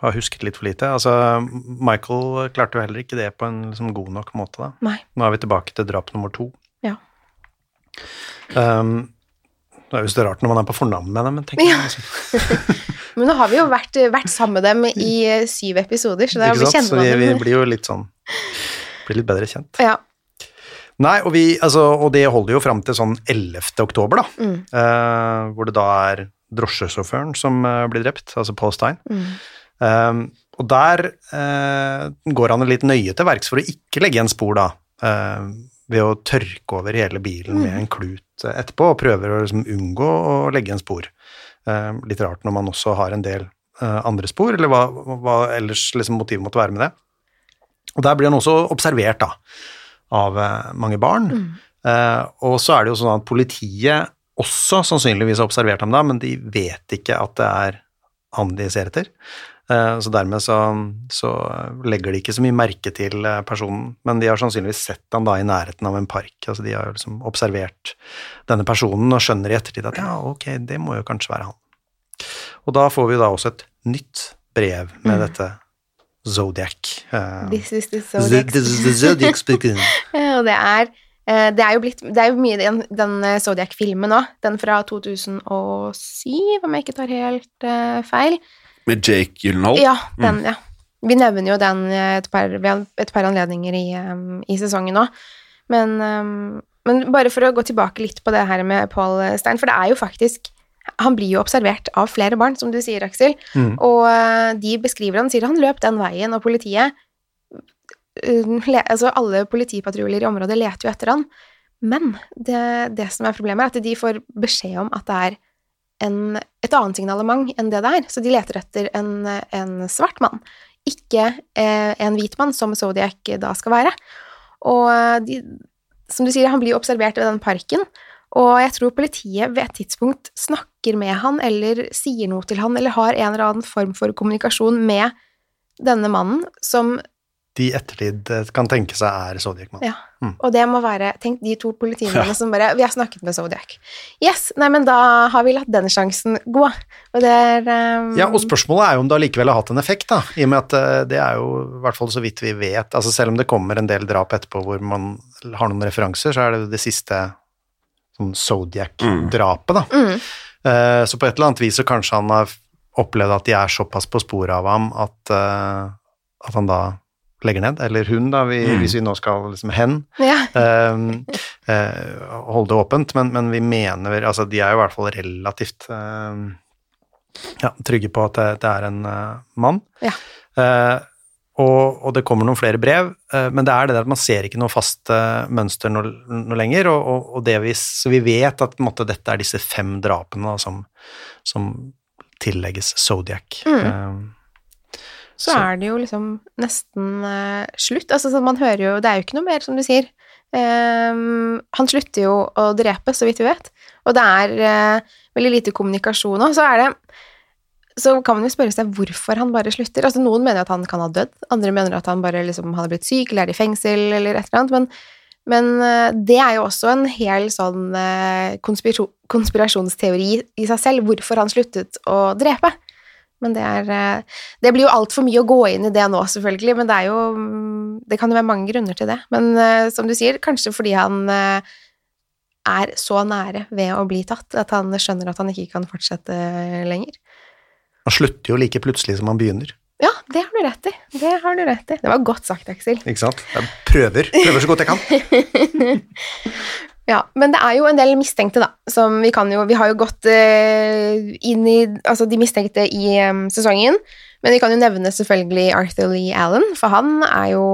Speaker 2: har husket litt for lite. Altså, Michael klarte jo heller ikke det på en liksom, god nok måte, da.
Speaker 1: Nei.
Speaker 2: Nå er vi tilbake til drap nummer to.
Speaker 1: Ja.
Speaker 2: Um, det er jo så rart når man er på fornavn med dem, men tenk
Speaker 1: Ja.
Speaker 2: liksom,
Speaker 1: Men nå har vi jo vært, vært sammen med dem i eh, syv episoder, så da vi
Speaker 2: sant?
Speaker 1: dem.
Speaker 2: Så vi, vi blir jo litt sånn Blir litt bedre kjent.
Speaker 1: Ja.
Speaker 2: Nei, og, vi, altså, og det holder jo fram til sånn 11. oktober, da.
Speaker 1: Mm.
Speaker 2: eh, hvor det da er drosjesjåføren som eh, blir drept, altså Paul Stein.
Speaker 1: Mm.
Speaker 2: Eh, og der eh, går han litt nøye til verks for å ikke legge igjen spor, da. Ved å tørke over hele bilen med en klut eh, etterpå, og prøver å liksom unngå å legge en spor. Eh, litt rart når man også har en del eh, andre spor, eller hva, hva ellers liksom motivet måtte være med det. Og der blir han også observert, da, av eh, mange barn. Eh, og så er det jo sånn at politiet også sannsynligvis har observert ham da, men de vet ikke at det er han de ser etter. Eh, Så dermed så, så legger de ikke så mye merke til eh, personen, men de har sannsynligvis sett han da i nærheten av en park. Altså de har jo liksom observert denne personen og skjønner i ettertid at ja, ok, det må jo kanskje være han. Og da får vi da også et nytt brev med dette Zodiac. eh,
Speaker 1: This is the Zodiac.
Speaker 2: The, the, the Zodiac speaking.
Speaker 1: Og det er, det er jo blitt Det er jo mye den, den Zodiac-filmen òg. Den fra 2007, om jeg ikke tar helt uh, feil.
Speaker 3: Med Jake Gyllenhaal.
Speaker 1: Ja, den, ja. Vi nevner jo den eh, et par, et par anledninger i, um, i sesongen nå. Men, um, men bare for å gå tilbake litt på det her med Paul Stein, for det er jo faktisk Han blir jo observert av flere barn, som du sier, Aksel.
Speaker 2: Mm.
Speaker 1: Og de beskriver han, sier han løp den veien, og politiet uh, le, Altså, alle politipatruljer i området leter jo etter han. Men det, det som er problemet, er at de får beskjed om at det er en, et annet signalement enn det det er. Så de leter etter en, en svart mann, ikke eh, en hvit mann, som Zodiac da skal være. Og eh, de, som du sier, han blir observert ved den parken, og jeg tror politiet ved et tidspunkt snakker med han, eller sier noe til han, eller har en eller annen form for kommunikasjon med denne mannen, som
Speaker 2: De i ettertid eh, kan tenke seg er Zodiac-mann.
Speaker 1: Ja. Og det må være Tenk de to politimennene som bare Vi har snakket med Zodiac. Yes, nei, men da har vi latt den sjansen gå. Og det er um,
Speaker 2: Ja, og spørsmålet er jo om det allikevel har hatt en effekt, da. I og med at eh, det er jo, i hvert fall så vidt vi vet altså Selv om det kommer en del drap etterpå hvor man har noen referanser, så er det jo det siste sånn Zodiac-drapet, da.
Speaker 1: Mm.
Speaker 2: Uh, så på et eller annet vis så kanskje han har opplevd at de er såpass på sporet av ham at, uh, at han da legger ned. Eller hun, da, vi, hvis vi nå skal liksom hen.
Speaker 1: Ja.
Speaker 2: Um, uh, holde det åpent, men, men vi mener Altså, de er jo i hvert fall relativt eh, ja, trygge på at det, det er en uh, mann.
Speaker 1: Ja.
Speaker 2: Uh, og, og det kommer noen flere brev, men det er det der at man ser ikke noe fast mønster noe, noe lenger, og, og, og det vi, så vi vet at på en måte, dette er disse fem drapene da, som, som tillegges Zodiac.
Speaker 1: Mm.
Speaker 2: Eh,
Speaker 1: så er det jo liksom nesten uh, slutt. Altså, man hører jo Det er jo ikke noe mer, som du sier. Um, han slutter jo å drepe, så vidt vi vet. Og det er uh, veldig lite kommunikasjon òg. Så er det så kan man jo spørre seg hvorfor han bare slutter. Altså, noen mener at han kan ha dødd, andre mener at han bare liksom hadde blitt syk eller er i fengsel eller et eller annet, men, men eh, det er jo også en hel sånn konspirasjonsteori i seg selv, hvorfor han sluttet å drepe. Men det er eh, Det blir jo altfor mye å gå inn i det nå, selvfølgelig, men det er jo mm, Det kan jo være mange grunner til det. Men eh, som du sier, kanskje fordi han eh, er så nære ved å bli tatt at han skjønner at han ikke kan fortsette lenger.
Speaker 2: han slutter jo like plutselig som han begynner,
Speaker 1: Ja, det har du rett i. Det har du rett i. Det var godt sagt, Aksel.
Speaker 2: ikke sant? Jeg prøver, prøver så godt jeg kan.
Speaker 1: Ja, men det er jo en del mistenkte, da, som vi kan jo Vi har jo gått eh, inn i Altså de mistenkte i em, sesongen, men vi kan jo nevne selvfølgelig Arthur Lee Allen, for han er jo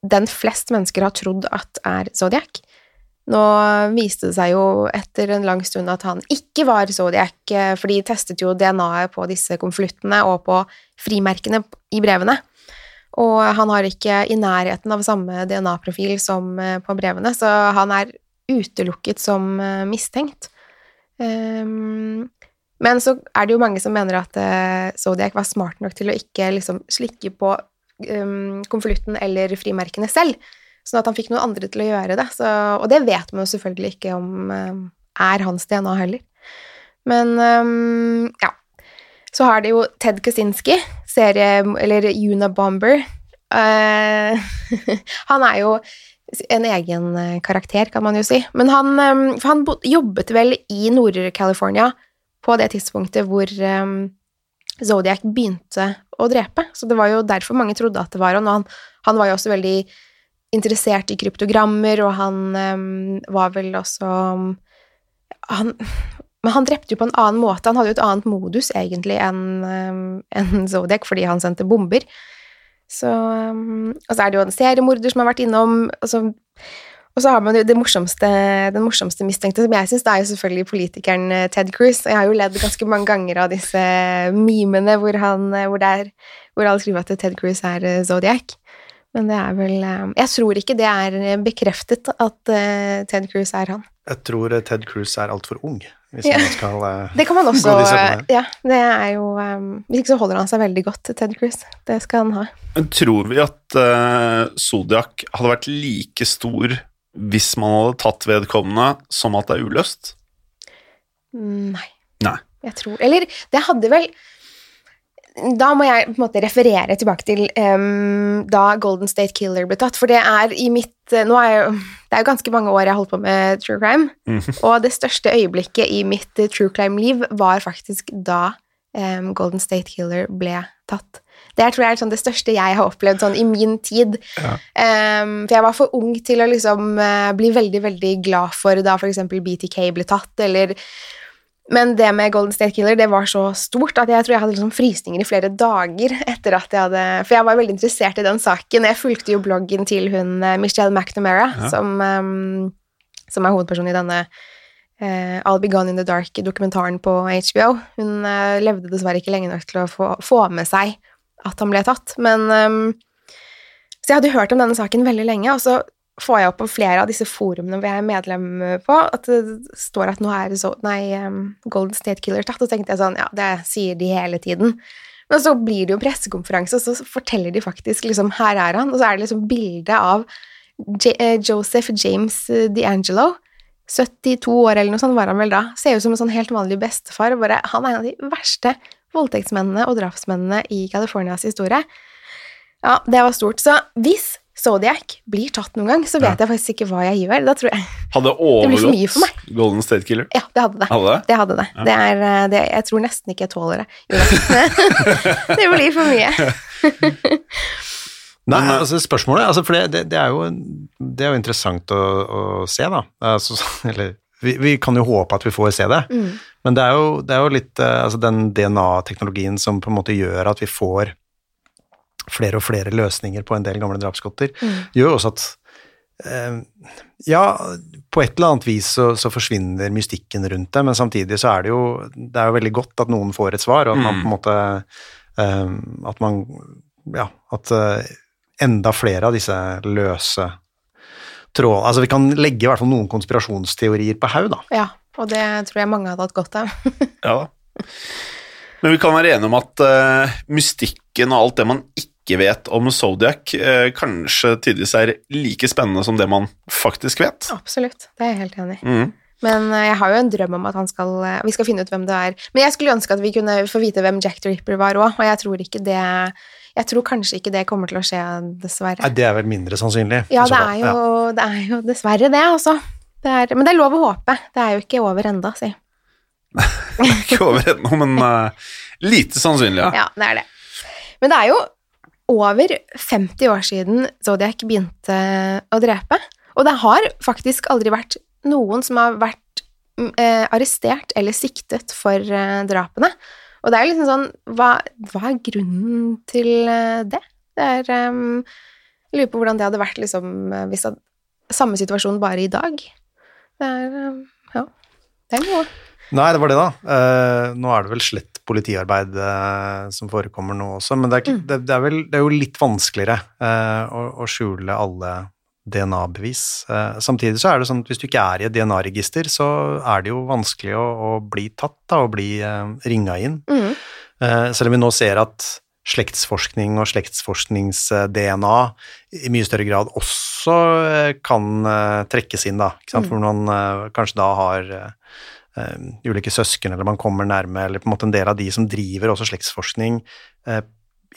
Speaker 1: den flest mennesker har trodd at er Zodiac. Nå viste det seg jo etter en lang stund at han ikke var Zodiac, eh, for de testet jo DNA-et på disse konvoluttene og på frimerkene i brevene. Og han har ikke i nærheten av samme DNA-profil som eh, på brevene, så han er utelukket som eh, mistenkt. Ehm, men så er det jo mange som mener at eh, Zodiac var smart nok til å ikke liksom slikke på um, konvolutten eller frimerkene selv, sånn at han fikk noen andre til å gjøre det. Så, og det vet man jo selvfølgelig ikke om eh, er hans DNA heller. Men ehm, ja. Så har det jo Ted Kaczynski, serie, eller Unabomber. Han er jo en egen eh, karakter, kan man jo si. Men han, ehm, han jobbet vel i Nord-California på det tidspunktet hvor ehm, Zodiac begynte å drepe. Så det var jo derfor mange trodde at det var han. Og han, han var jo også veldig interessert i kryptogrammer, og han ehm, var vel også han, Men han drepte jo på en annen måte. Han hadde jo et annet modus, egentlig, enn enn Zodiac, fordi han sendte bomber. Så ehm, Og så er det jo en seriemorder som har vært innom. Og så, og så har man jo morsomste, den morsomste mistenkte, som jeg syns, det er jo selvfølgelig politikeren eh, Ted Cruz. Og jeg har jo ledd ganske mange ganger av disse memene hvor, han, eh, hvor, er, hvor alle skriver at Ted Cruz er eh, Zodiac. Men det er vel Jeg tror ikke det er bekreftet at Ted Cruz er han.
Speaker 2: Jeg tror Ted Cruz er altfor ung, hvis
Speaker 1: Ja.
Speaker 2: man skal uh,
Speaker 1: Det kan man også
Speaker 2: gå disse oppene.
Speaker 1: Ja, det er jo um, Hvis ikke så holder han seg veldig godt, Ted Cruz. Det skal han ha.
Speaker 3: Men tror vi at uh, Zodiac hadde vært like stor hvis man hadde tatt vedkommende som at det er uløst?
Speaker 1: Mm, Nei.
Speaker 3: Nei.
Speaker 1: Jeg tror Eller det hadde vel Da må jeg på en måte referere tilbake til um, da Golden State Killer ble tatt, for det er i mitt Nå er jo- Det er jo ganske mange år jeg har holdt på med true crime, og det største øyeblikket i mitt eh, true crime-liv var faktisk da um, Golden State Killer ble tatt. Det er, tror jeg er sånn det største jeg har opplevd sånn i min tid. Em, for jeg var for ung til å liksom uh, bli veldig, veldig glad for da f.eks. BTK ble tatt, eller men det med Golden State Killer det var så stort at jeg tror jeg hadde liksom frysninger i flere dager etter at jeg hadde For jeg var veldig interessert i den saken. Jeg fulgte jo bloggen til hun eh, Michelle McNamara, som, um, som er hovedpersonen i denne uh, I'll Be Gone in the Dark-dokumentaren på HBO. Hun uh, levde dessverre ikke lenge nok til å få, få med seg at han ble tatt, men um, Så jeg hadde hørt om denne saken veldig lenge, og så får jeg opp på flere av disse forumene hvor jeg er medlem på, at det står at nå er så, nei, um, Golden State Killer tatt, og tenkte jeg sånn, ja, det sier de hele tiden. Men så blir det jo pressekonferanse, og så forteller de faktisk liksom, her er han, og så er det liksom bilde av J eh, Joseph James eh, D'Angelo, 72 år eller noe sånt var han vel da, ser ut som en sånn helt vanlig bestefar, bare, han er en av de verste voldtektsmennene og drapsmennene i Californias historie. Ja, det var stort. Så hvis Zodiac blir tatt noen gang, så vet jeg faktisk ikke hva jeg gjør. Da tror jeg
Speaker 3: Hadde overgått Golden State Killer?
Speaker 1: Ja, det hadde det.
Speaker 3: Hadde det?
Speaker 1: Det hadde det. Det er, eh, det, jeg tror nesten ikke jeg tåler det. Det blir for mye.
Speaker 2: Nei, altså spørsmålet altså, For det, er jo, det er jo interessant å, å se, da. Altså, eller vi, vi kan jo håpe at vi får se det,
Speaker 1: Mm.
Speaker 2: men det er jo, det er jo litt eh, altså, den DNA-teknologien som på en måte gjør at vi får flere og flere løsninger på en del gamle drapsgodter,
Speaker 1: Mm.
Speaker 2: gjør også at eh, Ja, på et eller annet vis så, så forsvinner mystikken rundt det, men samtidig så er det jo Det er jo veldig godt at noen får et svar, og at man
Speaker 3: Mm.
Speaker 2: på en måte eh, At man Ja, at eh, enda flere av disse løse tråd... Altså vi kan legge i hvert fall noen konspirasjonsteorier på haug, da.
Speaker 1: Ja, og det tror jeg mange hadde hatt godt av.
Speaker 3: Ja da. Men vi kan være enige om at mystikken og alt det man ikke vet om Zodiac, eh, kanskje tydeligvis er like spennende som det man faktisk vet.
Speaker 1: Absolutt, det er jeg helt enig i.
Speaker 3: Mm.
Speaker 1: Men eh, jeg har jo en drøm om at han skal, eh, vi skal finne ut hvem det er. Men jeg skulle ønske at vi kunne få vite hvem Jack the Ripper var òg, og jeg tror ikke det Jeg tror kanskje ikke det kommer til å skje, dessverre.
Speaker 2: Nei, det er vel mindre sannsynlig.
Speaker 1: Ja, det er jo, det er jo dessverre det, altså. Det er, men det er lov å håpe. Det er jo ikke over enda, si.
Speaker 3: Ikke over ennå, men uh, lite sannsynlig, ja.
Speaker 1: Ja, det er det. Men det er jo over 50 år siden Zodiac begynte å drepe, og det har faktisk aldri vært noen som har vært mm, eh, arrestert eller siktet for eh, drapene. Og det er liksom sånn Hva, hva er grunnen til eh, det? Det er ehm, Jeg lurer på hvordan det hadde vært liksom eh, hvis det, hadde samme situasjon bare i dag. Det er um, Ja. Det er noe.
Speaker 2: Nei, det var det, da. Eh, nå er det vel slett politiarbeid eh, som forekommer nå også, men det er, ikke- det, det er, vel, det er jo litt vanskeligere eh, å, å skjule alle DNA-bevis. Eh, samtidig så er det sånn at hvis du ikke er i et DNA-register, så er det jo vanskelig å, å bli tatt da, og bli ringa inn.
Speaker 1: Mm.
Speaker 2: Eh, selv om vi nå ser at slektsforskning og slektsforsknings-DNA i mye større grad også kan trekkes inn, da. Sant? For man kanskje da har ulike søsken, eller man kommer nærme, eller på en måte en del av de som driver også slektsforskning, eh,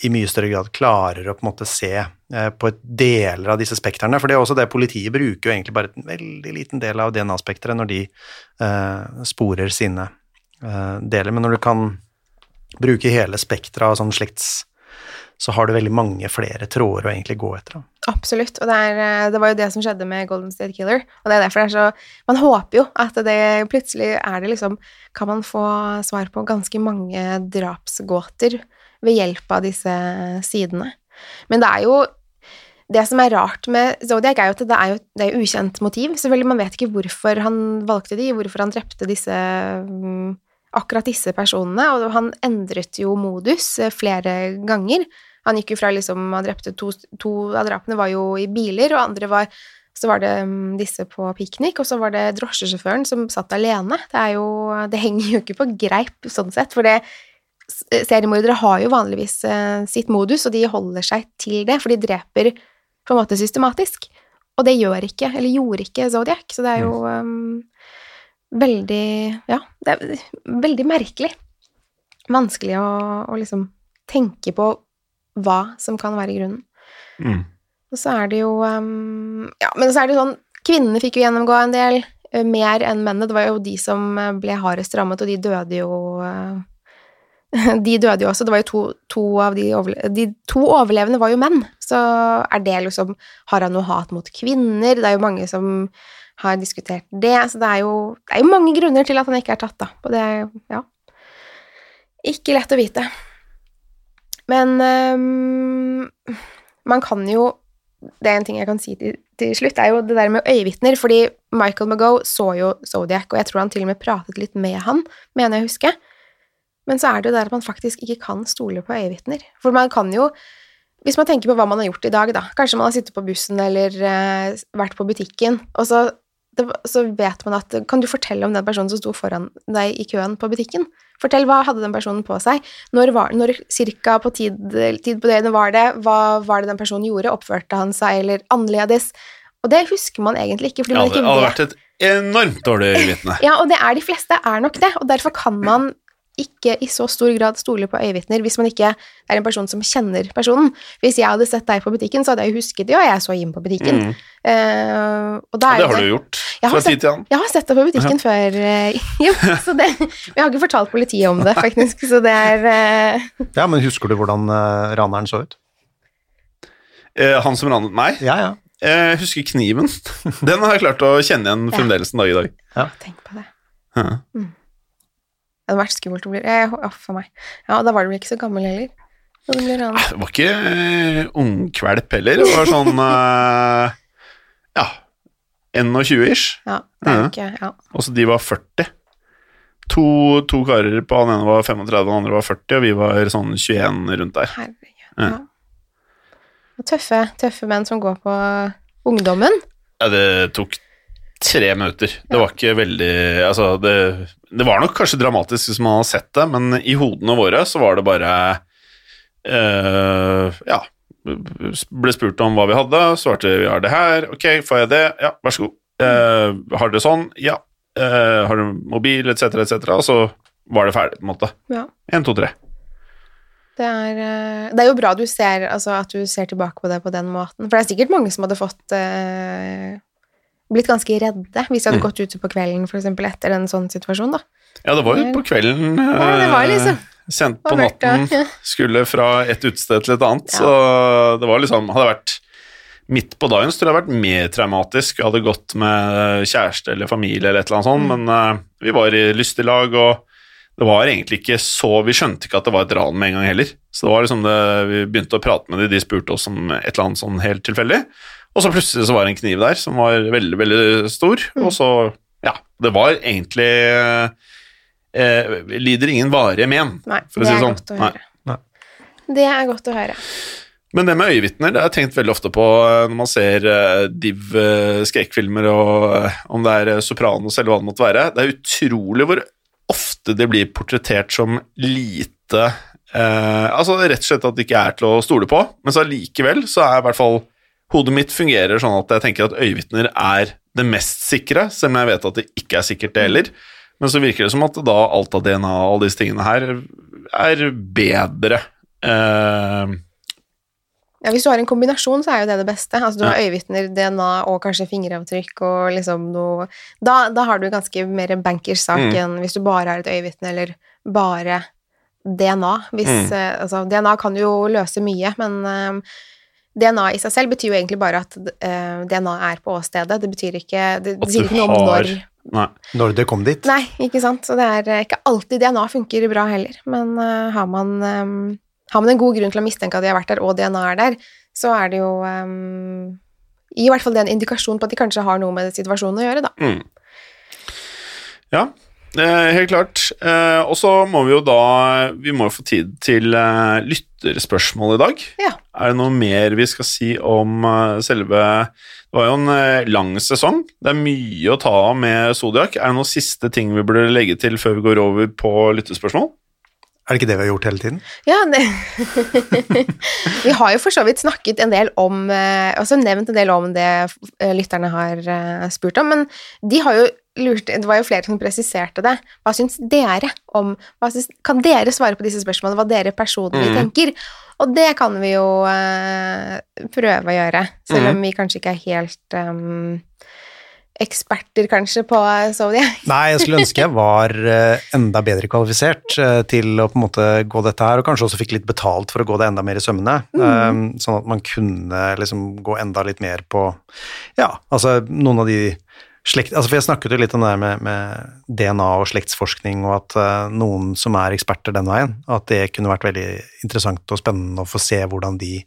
Speaker 2: i mye større grad klarer å på en måte se eh, på deler av disse spektrene. For det er også det politiet bruker jo egentlig bare en veldig liten del av DNA-spekteret når de eh, sporer sine eh, deler. Men når du kan bruke hele spekteret av sånn slekts så har du veldig mange flere tråder å egentlig gå etter. Da.
Speaker 1: Absolutt, og det, er, eh, det, var jo det som skjedde med Golden State Killer. Og det er derfor det er så Man håper jo at det plutselig er det liksom Kan man få svar på ganske mange drapsgåter ved hjelp av disse sidene. Men det er jo det som er rart med Zodiac, er jo at det er jo det er ukjent motiv. Selvfølgelig, Man vet ikke hvorfor han valgte de, hvorfor han drepte disse mm, akkurat disse personene, og han endret jo modus flere ganger. Han gikk jo fra liksom Han drepte to, to av drapene var jo i biler, og andre var så var det mm, disse på piknik, og så var det drosjesjåføren som satt alene. Det er jo Det henger jo ikke på greip sånn sett, for det seriemordere har jo vanligvis uh, sitt modus, og de holder seg til det, for de dreper på en måte systematisk. Og det gjør ikke, eller gjorde ikke Zodiac, så det er jo um, veldig Ja, det er veldig merkelig. Vanskelig å, å, liksom tenke på hva som kan være grunnen. Mm. Og så er det jo um, Ja, men så er det jo sånn Kvinnene fikk jo gjennomgå en del, uh, mer enn mennene. Det var jo de som ble hardest rammet, og de døde jo uh, de døde jo også. Det var jo to, to av de, overle de to overlevende var jo menn. Så er det liksom Har han noe hat mot kvinner? Det er jo mange som har diskutert det. Så det er jo, det er jo mange grunner til at han ikke er tatt, da. Og det er jo ja Ikke lett å vite. Men um, man kan jo Det er en ting jeg kan si til, til slutt, er jo det der med øyevitner. Fordi Michael Magoe så jo Zodiac, og jeg tror han til og med pratet litt med han, mener jeg å huske. Men så er det jo der at man faktisk ikke kan stole på øyevitner. For man kan jo Hvis man tenker på hva man har gjort i dag, da Kanskje man har sittet på bussen eller uh, vært på butikken, og så, det, så, vet man at Kan du fortelle om den personen som sto foran deg i køen på butikken? Fortell hva hadde den personen på seg? Når, var, når cirka på tid, tid på døgnet var det? Hva var det den personen gjorde? Oppførte han seg eller annerledes? Og det husker man egentlig ikke. fordi man ikke vet.
Speaker 3: Det hadde vært et enormt dårlig vitne.
Speaker 1: Ja, og det er de fleste er nok det, og derfor kan man ikke i så stor grad stole på øyevitner hvis man ikke er en person som kjenner personen. Hvis jeg hadde sett deg på butikken, så hadde jeg husket det, og jeg så Jim på butikken. Mm. Uh,
Speaker 3: og det har du gjort fra tid til annen.
Speaker 1: Jeg har sett deg på butikken ja. før, uh, jo, så det Jeg har ikke fortalt politiet om det, faktisk, så det er uh...
Speaker 2: Ja, men husker du hvordan raneren så ut?
Speaker 3: han som ranet meg?
Speaker 2: Ja, ja.
Speaker 3: Jeg husker kniven. Den har jeg klart å kjenne igjen fremdeles en dag i dag.
Speaker 1: Ja. Tenk på det. Mm. Det hadde vært skummelt å bli Uff a meg. Ja, da var du vel ikke så gammel heller?
Speaker 3: Det, det var ikke uh, ungkvelp heller. Det var sånn uh, Ja, 21-ish.
Speaker 1: Ja, det er ikke ja.
Speaker 3: Og så de var 40. To, to, karer på han ene var 35, og den andre var 40, og vi var sånn 21 rundt der.
Speaker 1: Herregud. Ja. ja. Tøffe, tøffe menn som går på ungdommen.
Speaker 3: Ja, det tok tre minutter. Det var ikke veldig Altså, det, det, var nok kanskje dramatisk hvis man hadde sett det, men i hodene våre så var det bare uh, Ja. Ble spurt om hva vi hadde, svarte vi har det her. Ok, får jeg det? Ja, vær så god. Uh, har dere sånn? Ja. Uh, har du mobil, etc., etc., og så var det ferdig, på en måte.
Speaker 1: Ja.
Speaker 3: Én, to, tre.
Speaker 1: Det er, det er, jo bra du ser, altså, at du ser tilbake på det på den måten. For det er sikkert mange som hadde fått uh, blitt ganske redde hvis vi hadde mm. gått ute på kvelden for eksempel, etter en sånn situasjon. da.
Speaker 3: Ja, det var jo på kvelden. Ja, det var liksom. Sendt på natten, skulle fra et utested til et annet. Ja. Så det var liksom Hadde vært midt på dagen, så tror jeg det hadde vært mer traumatisk. Jeg hadde gått med kjæreste eller familie eller et eller annet sånt, mm. men uh, vi var i lystig lag, og det var egentlig ikke så Vi skjønte ikke at det var et ran med en gang heller. Så det var liksom det, vi begynte å prate med dem, de spurte oss om et eller annet sånn helt tilfeldig. Og så plutselig så var det en kniv der som var veldig, veldig stor, mm. og så Ja, det var egentlig eh, Lider ingen varige men,
Speaker 1: Nei, for å si det sånn. Godt å høre. Nei. Det er godt å høre.
Speaker 3: Men det med øyevitner det har jeg tenkt veldig ofte på eh, når man ser uh, div uh, skrekkfilmer, og uh, om det er Sopranos eller hva det måtte være. Det er utrolig hvor ofte det blir portrettert som lite Altså rett og slett at det ikke er til å stole på, men så allikevel så er i hvert fall Hodet mitt fungerer sånn at jeg tenker at øyevitner er det mest sikre, selv om jeg vet at det ikke er sikkert det heller. Men så virker det som at da alt av DNA og alle disse tingene her er bedre. Eh,
Speaker 1: Ja, Hvis du har en kombinasjon, så er jo det det beste. Altså, du har
Speaker 3: Ja.
Speaker 1: øyevitner, DNA og kanskje fingeravtrykk og liksom noe Da, da har du ganske mer bankers sak
Speaker 3: Mm.
Speaker 1: enn hvis du bare har et øyevitne eller bare DNA. Hvis,
Speaker 3: Mm.
Speaker 1: eh, altså, DNA kan jo løse mye, men eh, DNA i seg selv betyr jo egentlig bare at uh, DNA er på åstedet. Det betyr ikke Det, sier
Speaker 3: du
Speaker 1: ikke noe om
Speaker 3: har-
Speaker 1: når
Speaker 3: Nei.
Speaker 2: Når det kom dit.
Speaker 1: Nei, ikke sant. Så det er eh, ikke alltid DNA funker bra heller. Men uh, har, man, um, har man en god grunn til å mistenke at de har vært der, og DNA er der, så er det jo um, I hvert fall det er en indikasjon på at de kanskje har noe med situasjonen å gjøre, da.
Speaker 3: Mm. Ja, eh, helt klart. Eh, og så må vi jo da Vi må jo få tid til eh, lytterspørsmål i dag.
Speaker 1: Ja.
Speaker 3: Er det noe mer vi skal si om eh, selve Det var jo en eh, lang sesong. Det er mye å ta av med Zodiac. Er det noen siste ting vi burde legge til før vi går over på lyttespørsmål?
Speaker 2: Er det ikke det vi har gjort hele tiden?
Speaker 1: Ja, det Vi har jo for så vidt snakket en del om eh, Altså nevnt en del om det eh, lytterne har eh, spurt om, men de har jo lurt Det var jo flere som presiserte det. Hva syns dere om syns, Kan dere svare på disse spørsmålene, hva dere personlig
Speaker 3: mm.
Speaker 1: tenker? Og det kan vi jo uh, prøve å gjøre, selv om
Speaker 3: Mhm.
Speaker 1: vi kanskje ikke er helt um, eksperter, kanskje, på Zodiac.
Speaker 2: Nei, jeg skulle ønske jeg var eh, enda bedre kvalifisert eh, til å på en måte gå dette her, og kanskje også fikk litt betalt for å gå det enda mer i sømmene. Mm. Sånn at man kunne liksom gå enda litt mer på Ja, altså noen av de slekt... Altså, for jeg snakket jo litt om det her med, med DNA og slektsforskning, og at uh, noen som er eksperter den veien, at det kunne vært veldig interessant og spennende å få se hvordan de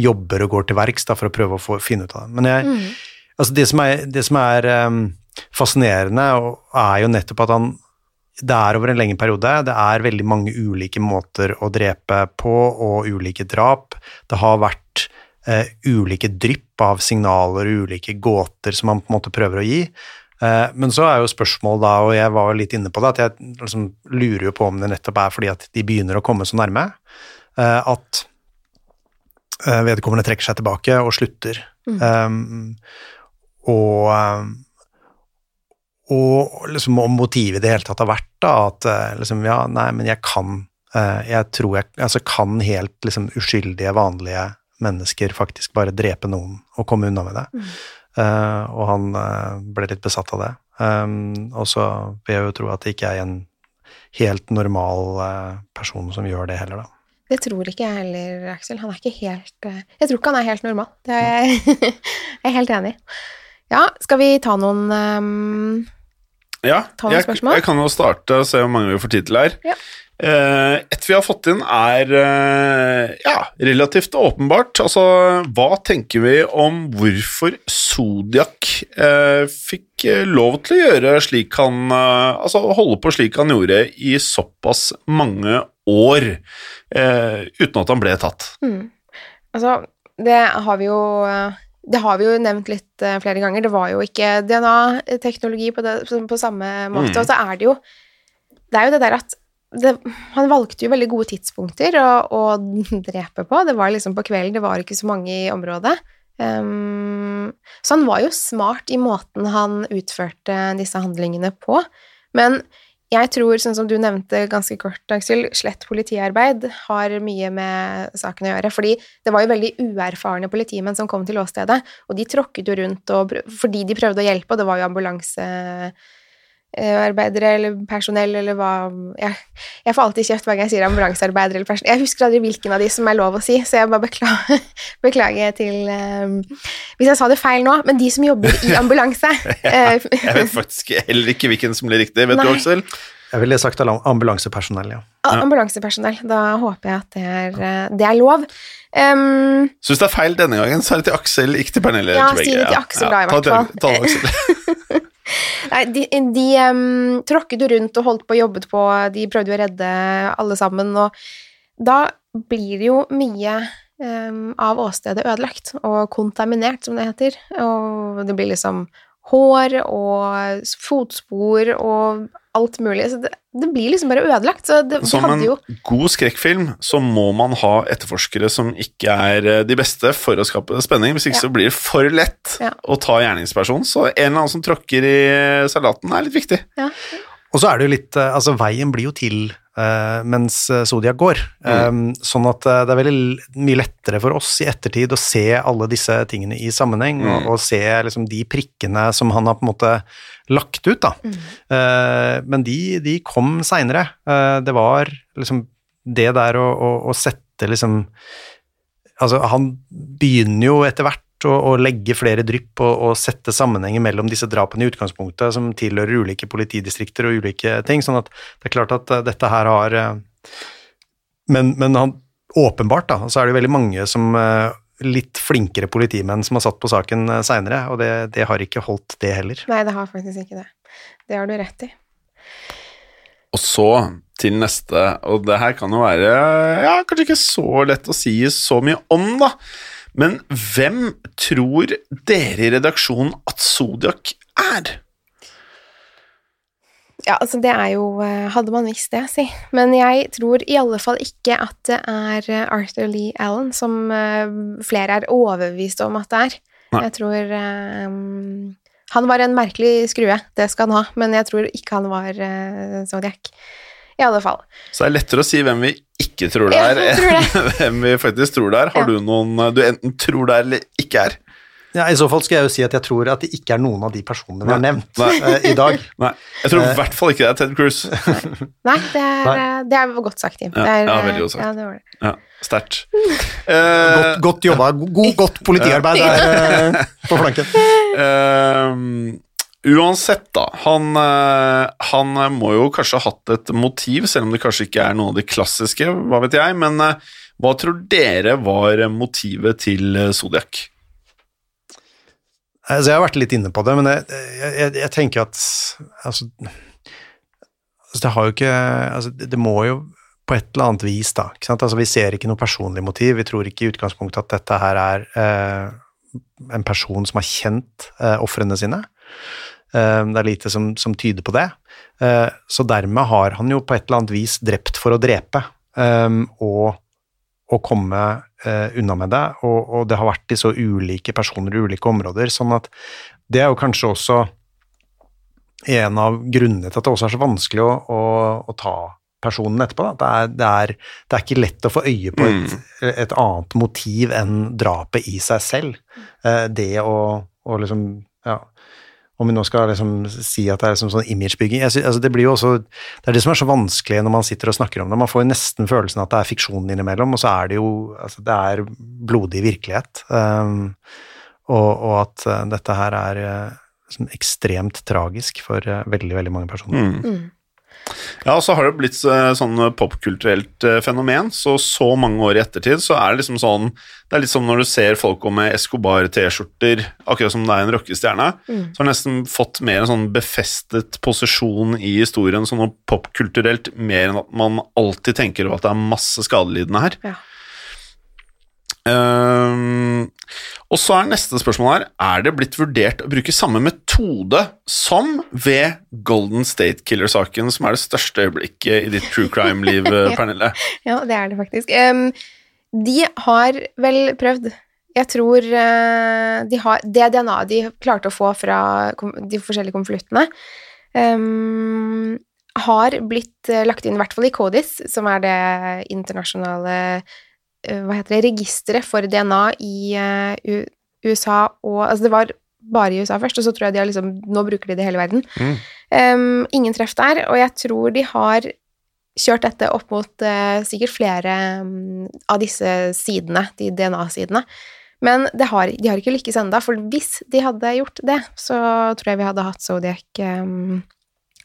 Speaker 2: jobber og går til verks for å prøve å få, finne ut av det. Men jeg, altså det som er, det som er um, fascinerende, er jo nettopp at han det er over en lengre periode. Det er veldig mange ulike måter å drepe på, og ulike drap. Det har vært eh, ulike drypp av signaler og ulike gåter som man på en måte prøver å gi. Eh, men så er jo spørsmålet da, og jeg var litt inne på det, at jeg liksom lurer jo på om det nettopp er fordi at de begynner å komme så nærme, eh, at eh, vedkommende trekker seg tilbake og slutter. Um, og um, og liksom om motivet i det hele tatt har vært da, at liksom, ja, nei, men jeg kan Jeg tror jeg altså, kan helt liksom uskyldige, vanlige mennesker faktisk bare drepe noen og komme unna med det. Eh, og han uh, ble litt besatt av det. Um, og så vil jeg jo tro at det ikke er en helt normal uh, person som gjør det heller, da.
Speaker 1: Det tror ikke jeg heller, Aksel. Han er ikke helt Jeg tror ikke han er helt normal. Det er jeg, jeg er helt enig i. Ja, skal vi ta noen um,
Speaker 3: Ja,
Speaker 1: Ta noen
Speaker 3: jeg,
Speaker 1: spørsmål.
Speaker 3: jeg kan jo starte og se hvor mange vi får tid til her.
Speaker 1: Ja.
Speaker 3: Eh, et vi har fått inn er eh, ja, relativt åpenbart. Altså, hva tenker vi om hvorfor Zodiac eh, fikk lov til å gjøre slik han Altså holde på slik han gjorde i såpass mange år, uten at han ble tatt?
Speaker 1: Altså, det har vi jo det har vi jo nevnt litt flere ganger. Det var jo ikke DNA-teknologi på, på, på samme måte.
Speaker 3: Mm.
Speaker 1: Og så er det jo Det er jo det der at det, Han valgte jo veldig gode tidspunkter å, å drepe på. Det var liksom på kvelden, det var ikke så mange i området. Um, så han var jo smart i måten han utførte disse handlingene på. Men jeg tror, sånn som du nevnte ganske kort, Aksel, slett politiarbeid har mye med saken å gjøre. Fordi det var jo veldig uerfarne politimenn som kom til åstedet, og de tråkket jo rundt og, fordi de prøvde å hjelpe, og det var jo ambulansearbeidere eller personell eller hva jeg, jeg får alltid kjeft hver gang jeg sier ambulansearbeidere eller personell. Jeg husker aldri hvilken av de som er lov å si, så jeg bare beklager, beklager til um, Hvis jeg sa det feil nå, men de som jobber i ambulanse ja,
Speaker 3: Jeg vet faktisk heller ikke hvilken som blir riktig. Vet
Speaker 1: Nei.
Speaker 3: du, Aksel?
Speaker 2: Jeg ville sagt ambulansepersonell, ja.
Speaker 1: Ambulansepersonell. Da håper jeg at det er, eh, det er lov. Um,
Speaker 3: Syns det er feil denne gangen, så er det til Aksel, ikke til Pernille.
Speaker 1: Ja, si det til Aksel da, i hvert fall.
Speaker 3: Ta det, Aksel.
Speaker 1: nei, de de um, tråkket jo rundt og holdt på og jobbet på, de prøvde jo å redde alle sammen, og da blir det jo mye um, av åstedet ødelagt og kontaminert, som det heter. Og det blir liksom hår og fotspor og alt mulig. Så det, det blir liksom bare ødelagt. Så det,
Speaker 3: Som en
Speaker 1: hadde jo
Speaker 3: god skrekkfilm så må man ha etterforskere som ikke er eh, de beste for å skape spenning. Hvis ikke
Speaker 1: Ja.
Speaker 3: så blir det for lett
Speaker 1: Ja.
Speaker 3: å ta gjerningspersonen. Så en eller annen som tråkker i salaten, er litt viktig.
Speaker 1: ja.
Speaker 2: Og så er det jo litt eh, Altså, veien blir jo til eh, mens Sodia Zodiac går. Um, sånn at eh, det er veldig mye lettere for oss i ettertid å se alle disse tingene i sammenheng, og, og se liksom de prikkene som han har på en måte lagt ut, da. Eh, men de, de kom seinere. det var liksom det der å, å, å sette liksom Altså, han begynner jo etter hvert å, å legge flere drypp og, og sette sammenhenger mellom disse drapene i utgangspunktet, som tilhører ulike politidistrikter og ulike ting, sånn at det er klart at eh, dette her har eh, Men, men han, åpenbart, da, så er det veldig mange som eh, litt flinkere politimenn som har satt på saken seinere, og det, det har ikke holdt, det heller.
Speaker 1: Nei, det har faktisk ikke det. Det har du rett i.
Speaker 3: Og så til neste, og det her kan jo være ja, kanskje ikke så lett å si så mye om, da. Men hvem tror dere i redaksjonen at Zodiac er?
Speaker 1: Ja, altså det er jo eh, Hadde man visst det, si. Men jeg tror i alle fall ikke at det er eh, Arthur Lee Allen, som eh, flere er overbevist om at det er.
Speaker 3: Nei.
Speaker 1: Jeg tror um, Han var en merkelig skrue, det skal han ha, men jeg tror ikke han var uh, Zodiac. I alle fall.
Speaker 3: Så det er lettere å si hvem vi ikke tror det er,
Speaker 1: tror
Speaker 3: enn hvem vi faktisk tror det er. Har
Speaker 1: Ja.
Speaker 3: du noen du enten tror det er eller ikke er?
Speaker 2: Ja, I så fall skal jeg jo si at jeg tror at det ikke er noen av de personene vi har nevnt
Speaker 3: Nei.
Speaker 2: eh, i dag.
Speaker 3: Nei, jeg tror i
Speaker 2: Eh.
Speaker 3: hvert fall ikke det er Ted Cruz.
Speaker 1: Nei, det er,
Speaker 2: Nei.
Speaker 1: eh, det er godt sagt, Tim.
Speaker 3: Ja,
Speaker 1: det er,
Speaker 3: ja, veldig godt sagt.
Speaker 1: Ja, det var det.
Speaker 3: Ja, Sterkt. Uh,
Speaker 2: Godt, godt jobba. God, godt politiarbeid der på flanken.
Speaker 3: Uansett, da. Han, eh, han må jo kanskje ha hatt et motiv, selv om det kanskje ikke er noen av de klassiske, hva vet jeg. Men eh, hva tror dere var motivet til eh, Zodiac?
Speaker 2: Altså, jeg har vært litt inne på det, men jeg, jeg, jeg, tenker at altså, altså, det har jo ikke altså, det, må jo på et eller annet vis, da. Altså, vi ser ikke noe personlig motiv. Vi tror ikke i utgangspunktet at dette her er eh, en person som har kjent eh, ofrene sine. Eh, det er lite som, som tyder på det. Eh, så dermed har han jo på et eller annet vis drept for å drepe, eh, og, og komme unna med det. Og, og det har vært i så ulike personer i ulike områder, sånn at det er jo kanskje også en av grunnene til at det også er så vanskelig å, å, å ta personen etterpå. Det, er, det, er, det er ikke lett å få øye på et, et annet motiv enn drapet i seg selv. Det å, å liksom om vi nå skal liksom si at det er liksom sånn imagebygging altså Det blir jo også Det er det som er så vanskelig når man sitter og snakker om det. Man får jo nesten følelsen at det er fiksjon innimellom, og så er det jo altså Det er blodig virkelighet. Um, og, og at eh, dette her er eh, liksom ekstremt tragisk for eh, veldig, veldig mange personer.
Speaker 3: Ja, og så har det blitt eh, sånn popkulturelt eh, fenomen, så så mange år i ettertid så er det liksom sånn Det er litt som når du ser folk gå med Escobar-T-skjorter, akkurat som det er en rockestjerne, så har det nesten fått mer en sånn befestet posisjon i historien sånn popkulturelt, mer enn at man alltid tenker over at det er masse skadelidende her.
Speaker 1: Ja.
Speaker 3: Ehm, og så er neste spørsmål her Er det blitt vurdert å bruke samme metode som ved Golden State Killer-saken, som er det største øyeblikket i ditt true crime-liv, Pernille?
Speaker 1: Ja, det er det faktisk. Um, de har vel prøvd. Jeg tror uh, de har Det DNA-et de klarte å få fra de forskjellige konvoluttene, um, har blitt eh, lagt inn, i hvert fall i CODIS, som er det internasjonale eh, hva heter det, registeret for DNA i eh, USA og Altså, det var bare i USA først, og så tror jeg de har liksom Nå bruker de det i hele verden. Em, ingen treff der, og jeg tror de har kjørt dette opp mot uh, sikkert flere um, av disse sidene, de DNA-sidene. Men det har, de har ikke lykkes ennå, for hvis de hadde gjort det, så tror jeg vi hadde hatt Zodiac um,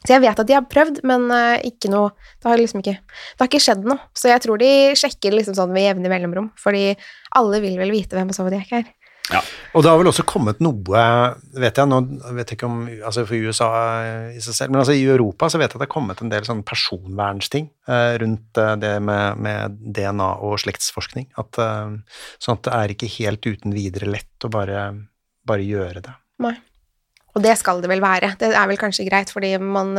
Speaker 1: Så jeg vet at de har prøvd, men eh, ikke noe Det har liksom ikke Det har ikke skjedd noe. Så jeg tror de sjekker liksom sånn ved jevne mellomrom, fordi alle vil vel vite hvem Zodiac er. Ja.
Speaker 2: Og det har vel også kommet noe, vet jeg, nå vet jeg ikke om altså for USA i seg selv, men altså i Europa så vet jeg at det har kommet en del sånn personvernsting eh, rundt eh, det med, med DNA og slektsforskning. At, eh, sånn at det er ikke helt uten videre lett å bare, bare gjøre det.
Speaker 1: Nei. Og det skal det vel være. Det er vel kanskje greit, fordi man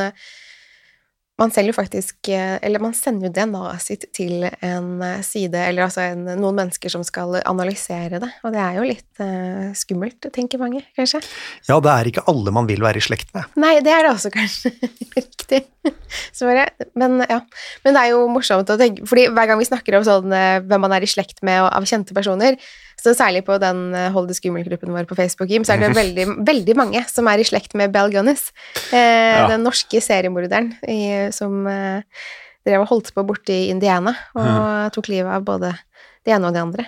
Speaker 1: man selger jo faktisk eh, Eller man sender jo DNA-et sitt til en eh, side, eller altså en, noen mennesker som skal analysere det, og det er jo litt uh, skummelt, tenker mange, kanskje.
Speaker 2: Ja, det er ikke alle man vil være i slekt med.
Speaker 1: Nei, det er det også kanskje. Riktig. Svaret. Men ja. Men det er jo morsomt å tenke, fordi hver gang vi snakker om sånn hvem man er i slekt med og av kjente personer, så særlig på den Hold det skummelt-gruppen vår på Facebook, Jim, så er det veldig, veldig mange som er i slekt med Bell Gunnis, eh,
Speaker 3: Ja.
Speaker 1: den norske seriemorderen som eh, drev og holdt på borte i Indiana og tok livet av både det ene og det andre.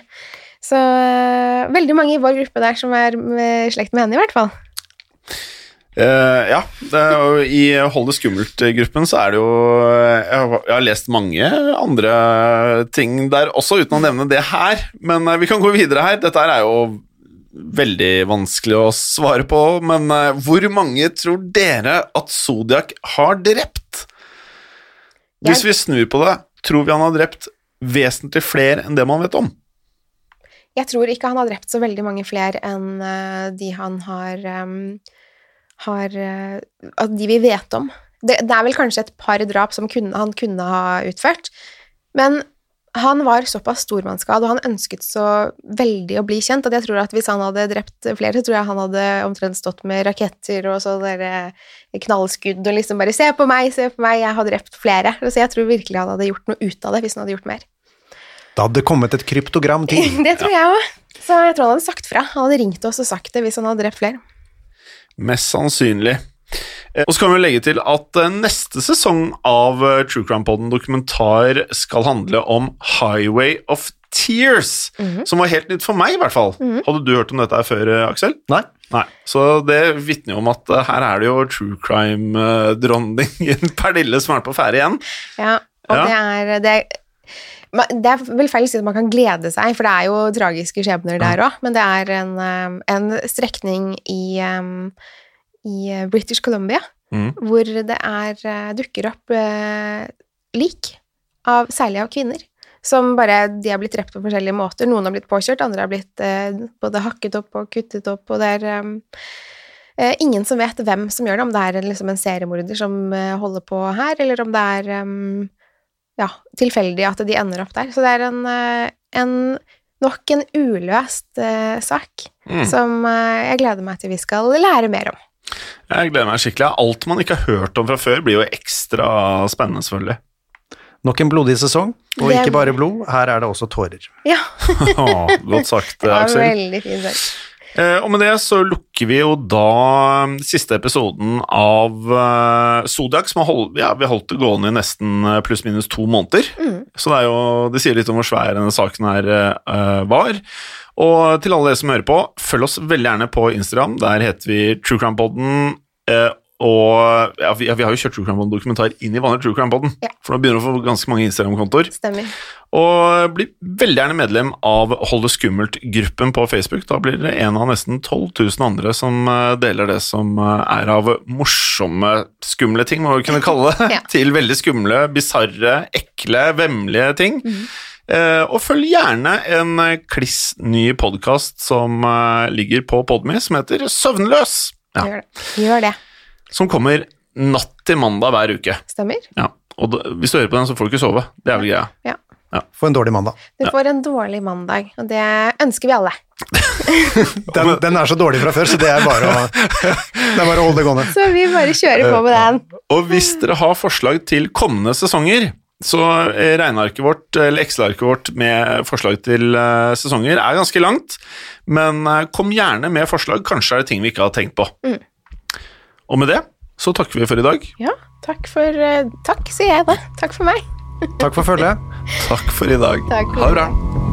Speaker 1: Så eh, veldig mange i vår gruppe der som er med, i slekt med henne, i hvert fall.
Speaker 3: Eh, ja, jo, i Hold det skummelt-gruppen så er det jo jeg har, jeg har lest mange andre ting der også, uten å nevne det her. Men uh, vi kan gå videre her. Dette er jo veldig vanskelig å svare på, men eh, hvor mange tror dere at Zodiac har drept? Hvis vi snur på det, tror vi han har drept vesentlig flere enn det man vet om?
Speaker 1: Jeg tror ikke han har drept så veldig mange flere enn eh, de han har, em, har Altså De vi vet om. Det, det er vel kanskje et par drap som kunne, han kunne ha utført, men han var såpass stormannsskadd, og han ønsket så veldig å bli kjent, at jeg tror at hvis han hadde drept flere, så tror jeg han hadde omtrent stått med raketter og så dere knallskudd og liksom bare 'Se på meg, se på meg, jeg har drept flere'. Så jeg tror virkelig han hadde gjort noe ut av det hvis han hadde gjort mer.
Speaker 2: Da hadde det kommet et kryptogram til.
Speaker 1: Det tror jeg òg. Så jeg tror han hadde sagt fra. Han hadde ringt oss og sagt det hvis han hadde drept flere.
Speaker 3: Mest sannsynlig. Eh, Og så kan vi legge til at eh, neste sesong av eh, True Crime Podden dokumentar skal handle om Highway of Tears, som var helt nytt for meg, i hvert fall. Hadde du hørt om dette her før, Aksel?
Speaker 2: Nei.
Speaker 3: Nei. Så det vitner jo om at her er det jo true crime-dronningen Pernille som er på ferde igjen.
Speaker 1: Ja, og
Speaker 3: Ja.
Speaker 1: det er det, det er vel feil å si at man kan glede seg, for det er jo tragiske skjebner der òg, men det er en, um, en strekning i, um, i British Columbia
Speaker 3: mm.
Speaker 1: hvor det er, uh, dukker opp uh, lik, av, særlig av kvinner. Som bare, De har blitt drept på forskjellige måter. Noen har blitt påkjørt, andre har blitt eh, både hakket opp og kuttet opp. og det er um, eh, ingen som vet hvem som gjør det, om det er liksom en seriemorder som eh, holder på her, eller om det er ja, tilfeldig at de ender opp der. Så det er en, eh, en nok en uløst uh, sak
Speaker 3: Mm.
Speaker 1: som uh, jeg gleder meg til vi skal lære mer om.
Speaker 3: Jeg gleder meg skikkelig. Alt man ikke har hørt om fra før, blir jo ekstra spennende, selvfølgelig.
Speaker 2: Nok en blodig sesong, og
Speaker 1: Det-
Speaker 2: ikke bare blod, her er det også tårer.
Speaker 1: Ja,
Speaker 3: godt sagt,
Speaker 1: det var
Speaker 3: Aksel.
Speaker 1: veldig fint sagt.
Speaker 3: Eh, og med det så lukker vi jo da eh, siste episoden av eh, Zodiac, som har holdt, ja, vi har holdt det gående i nesten eh, pluss-minus to måneder. Så det, er jo, det sier litt om hvor svær denne saken her uh, var. Og til alle dere som hører på, følg oss veldig gjerne på Instagram. Der heter vi TrueCrimePodden. Eh, og ja, vi, ja, vi har jo kjørt True Crime Podden dokumentar inn i vanlig True Crime Podden,
Speaker 1: Ja.
Speaker 3: for nå begynner vi å få ganske mange Instagram-kontoer. Og bli veldig gjerne medlem av Hold det skummelt-gruppen på Facebook. Da blir det en av nesten 12 000 andre som eh, deler det som eh, er av morsomme, skumle ting, må vi kunne kalle det, til veldig skumle, bisarre, ekle, vemmelige ting. Eh, og følg gjerne en kliss ny podkast som uh, ligger på Podme, som heter Søvnløs. Ja,
Speaker 1: Gjør det. Gjør det.
Speaker 3: Som kommer natt til mandag hver uke.
Speaker 1: Stemmer.
Speaker 3: Ja. Og da, hvis du hører på den, så får du ikke sove. Det er vel greia.
Speaker 1: Ja.
Speaker 2: For en dårlig mandag.
Speaker 1: Du får en dårlig mandag, og det ønsker vi alle.
Speaker 2: Den, den er så dårlig fra før, så det er bare å, det er bare å holde det gående.
Speaker 1: Så vi bare kjører på med den.
Speaker 3: Og hvis dere har forslag til kommende sesonger, så eh, regnearket vårt, eller Excel-arket vårt med forslag til eh, sesonger er ganske langt, men eh, kom gjerne med forslag, kanskje er det ting vi ikke har tenkt på.
Speaker 1: Mm.
Speaker 3: Og med det så takker vi for i dag.
Speaker 1: Ja, takk for eh, Takk, sier jeg da. Takk for meg.
Speaker 2: Takk for følget.
Speaker 3: Takk for i dag.
Speaker 1: Takk for
Speaker 3: ha det bra.